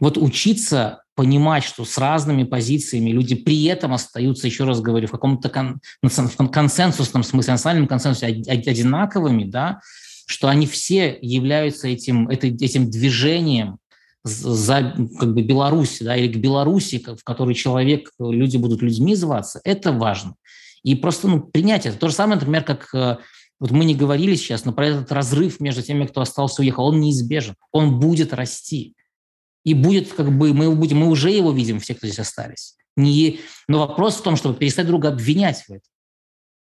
Вот учиться понимать, что с разными позициями люди при этом остаются, еще раз говорю, в каком-то кон- консенсусном смысле, национальном консенсусе одинаковыми, да, что они все являются этим, этим движением за как бы Беларусь, да, или к Беларуси, в которой человек, люди будут людьми зваться, это важно. И просто ну, принять это. То же самое, например, как э, вот мы не говорили сейчас, но про этот разрыв между теми, кто остался, уехал, он неизбежен, он будет расти. И будет, как бы, мы, будем, мы уже его видим, все, кто здесь остались. Не, но вопрос в том, чтобы перестать друга обвинять в этом.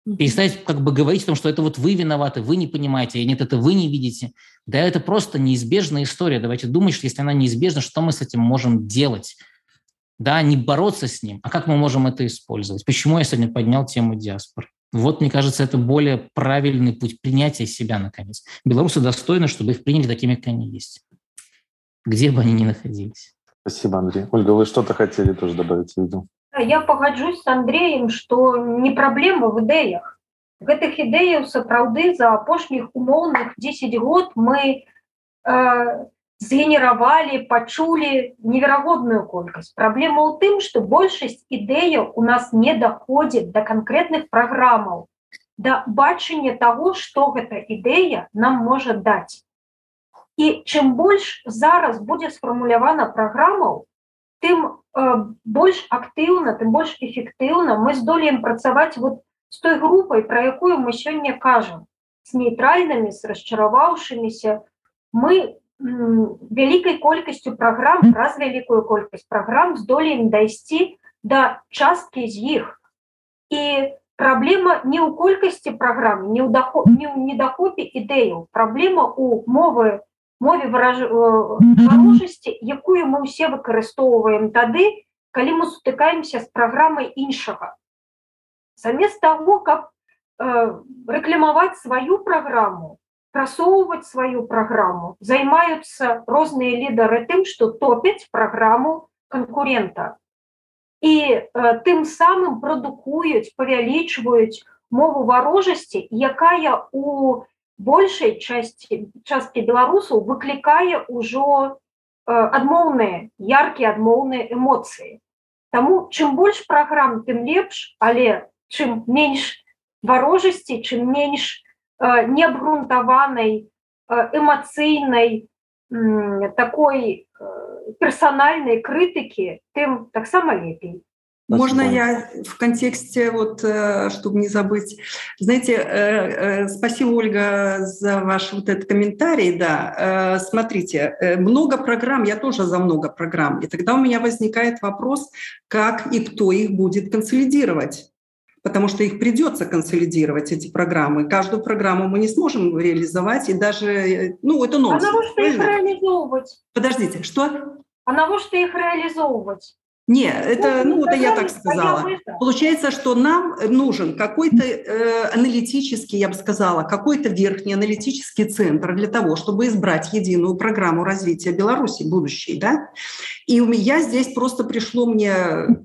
Перестать как бы говорить о том, что это вот вы виноваты, вы не понимаете, и нет, это вы не видите. Да это просто неизбежная история. Давайте думать, что если она неизбежна, что мы с этим можем делать? Да, не бороться с ним, а как мы можем это использовать? Почему я сегодня поднял тему диаспоры? Вот, мне кажется, это более правильный путь принятия себя, наконец. Белорусы достойны, чтобы их приняли такими, как они есть, где бы они ни находились. Спасибо, Андрей. Ольга, вы что-то хотели тоже добавить, видел? Я пагаджусь з Андреем, што не праблема в ідэях. Гэтых ідэяў сапраўды за апошніх умоўных 10 год мы э, згенеравалі, пачулі неверагодную колькасць. Праблема ў тым, што большасць ідэяў у нас не даходзіць да канкрэтных праграмаў, да бачання таго, што гэта ідэя нам можа даць. І чым больш зараз будзе сфармулявана праграмаў, тым э, больш актыўна тым больш эфектыўна мы здолеем працаваць вот з той групай про якую мы сёння кажам с нейтральнымі з расчараваўшымися мы вялікай колькасцю праграм раз вялікую колькасць праграм здолеем дайсці да часткі з іх і праблема не ў колькасці праграм не ў даход не ў недахопе ідэяў праблема у мовы мове варожасці якую мы ўсе выкарыстоўваем тады калі мы сутыкаемся з праграмай іншага замест того каб э, рэкламаваць сваю праграму прасоўваць сваю праграму займаюцца розныя лідары тым што топяць праграму канкурента і э, тым самым прадукуюць павялічваюць мову варожасці якая у большай части часткі беларусаў выклікае ўжо э, адмоўныя яркія адмоўныя эмоцыі Таму чым больш праграм тым лепш але чым менш варожасці чым менш э, неабгрунтаванай э, эмацыйнай такой персанальнай крытыкі тым таксама лепей Можно я в контексте, вот, э, чтобы не забыть. Знаете, э, э, спасибо, Ольга, за ваш вот этот комментарий. Да, смотрите, много программ, я тоже за много программ. И тогда у меня возникает вопрос, как и кто их будет консолидировать потому что их придется консолидировать, эти программы. Каждую программу мы не сможем реализовать, и даже, ну, это нонсенс. А на что их реализовывать? Подождите, что? А на что их реализовывать? Не, это, ну, ну это я так сказала. Получается, что нам нужен какой-то э, аналитический, я бы сказала, какой-то верхний аналитический центр для того, чтобы избрать единую программу развития Беларуси будущей, да? И у меня здесь просто пришло мне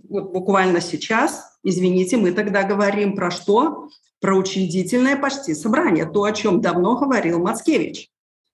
вот буквально сейчас, извините, мы тогда говорим про что? Про учредительное почти собрание, то, о чем давно говорил Мацкевич.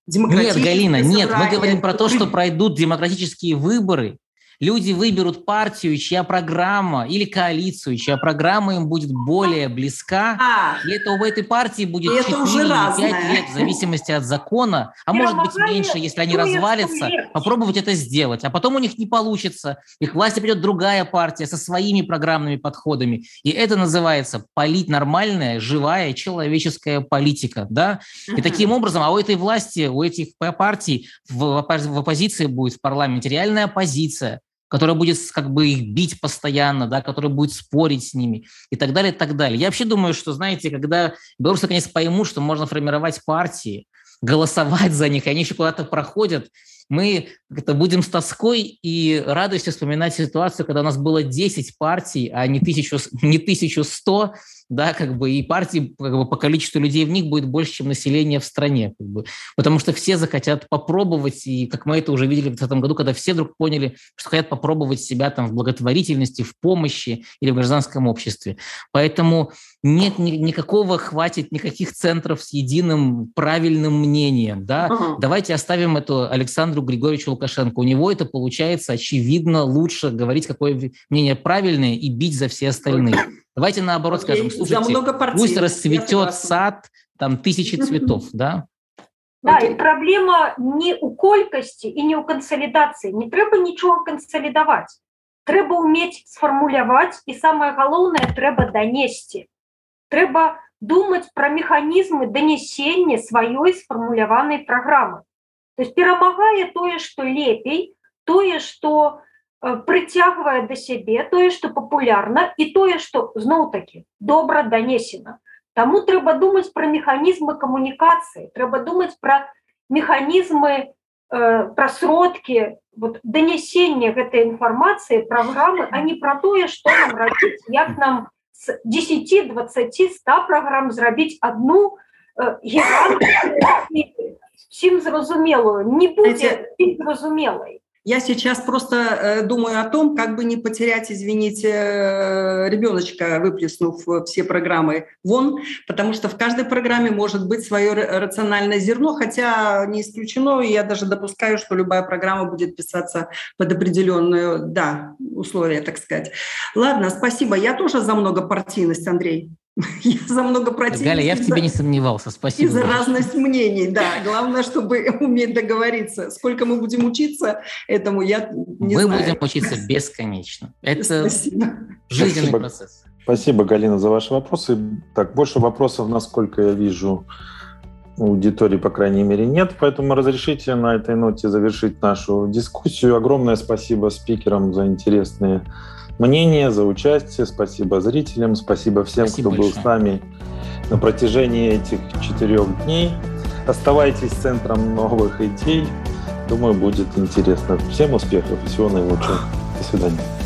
Нет, Галина, нет, мы говорим про то, что пройдут демократические выборы, люди выберут партию, чья программа, или коалицию, чья программа им будет более близка, а, и это у этой партии будет 4 или 5 лет, в зависимости от закона, а может быть меньше, если они развалятся, попробовать это сделать. А потом у них не получится, их власти придет другая партия со своими программными подходами. И это называется полить нормальная, живая, человеческая политика. Да? И таким образом, а у этой власти, у этих партий в оппозиции будет в парламенте реальная оппозиция, которая будет как бы их бить постоянно, да, которая будет спорить с ними и так далее, и так далее. Я вообще думаю, что, знаете, когда белорусы наконец поймут, что можно формировать партии, голосовать за них, и они еще куда-то проходят, мы это будем с тоской и радостью вспоминать ситуацию, когда у нас было 10 партий, а не, 1000, не 1100, да, как бы, и партии как бы, по количеству людей в них будет больше, чем население в стране, как бы, потому что все захотят попробовать, и как мы это уже видели в 2020 году, когда все вдруг поняли, что хотят попробовать себя там в благотворительности, в помощи или в гражданском обществе. Поэтому нет ни, никакого, хватит никаких центров с единым правильным мнением, да, uh-huh. давайте оставим это Александру Григорьевичу Лукашенко, у него это получается, очевидно, лучше говорить, какое мнение правильное и бить за все остальные. *clears throat* Давайте наоборот Окей, скажем, слушайте, пусть расцветет сад, там тысячи цветов, да? Да, Окей. і праблема не у колькасці і не ў кансалідацыі. Не трэба нічога кансалідаваць. Трэба ўмець сфармуляваць і самае галоўнае трэба данесці. Трэба думаць пра механізмы данесення сваёй сфармуляванай праграмы. То есть перамагае тое, што лепей, тое, што Э, прыцягвае да сябе тое што папулярна і тое што зноў такі добра данесена Таму трэба думаць пра механізмы камунікацыі трэба думаць пра механізмы э, пра сродкі вот, данясення гэтай інфармацыі праграмы а не пра тое што нам рабіць як нам з 10 20 100 праграм зрабіць одну э, всім зразумелую не будзе зразумелай Я сейчас просто э, думаю о том, как бы не потерять, извините, э, ребеночка, выплеснув все программы вон, потому что в каждой программе может быть свое рациональное зерно, хотя не исключено, и я даже допускаю, что любая программа будет писаться под определенные, да, условия, так сказать. Ладно, спасибо. Я тоже за многопартийность, Андрей. *laughs* Я за много противников. Галя, я в тебе не сомневался, спасибо. И за разность мнений, да. Главное, чтобы *laughs* уметь договориться. Сколько мы будем учиться этому, я не мы знаю. Мы будем учиться бесконечно. Это Спасибо. жизненный Спасибо. процесс. Спасибо, Галина, за ваши вопросы. Так, больше вопросов, насколько я вижу, у аудитории, по крайней мере, нет. Поэтому разрешите на этой ноте завершить нашу дискуссию. Огромное спасибо спикерам за интересные мнение, за участие. Спасибо зрителям, спасибо всем, спасибо кто большое. был с нами на протяжении этих четырех дней. Оставайтесь центром новых идей. Думаю, будет интересно. Всем успехов и всего наилучшего. До свидания.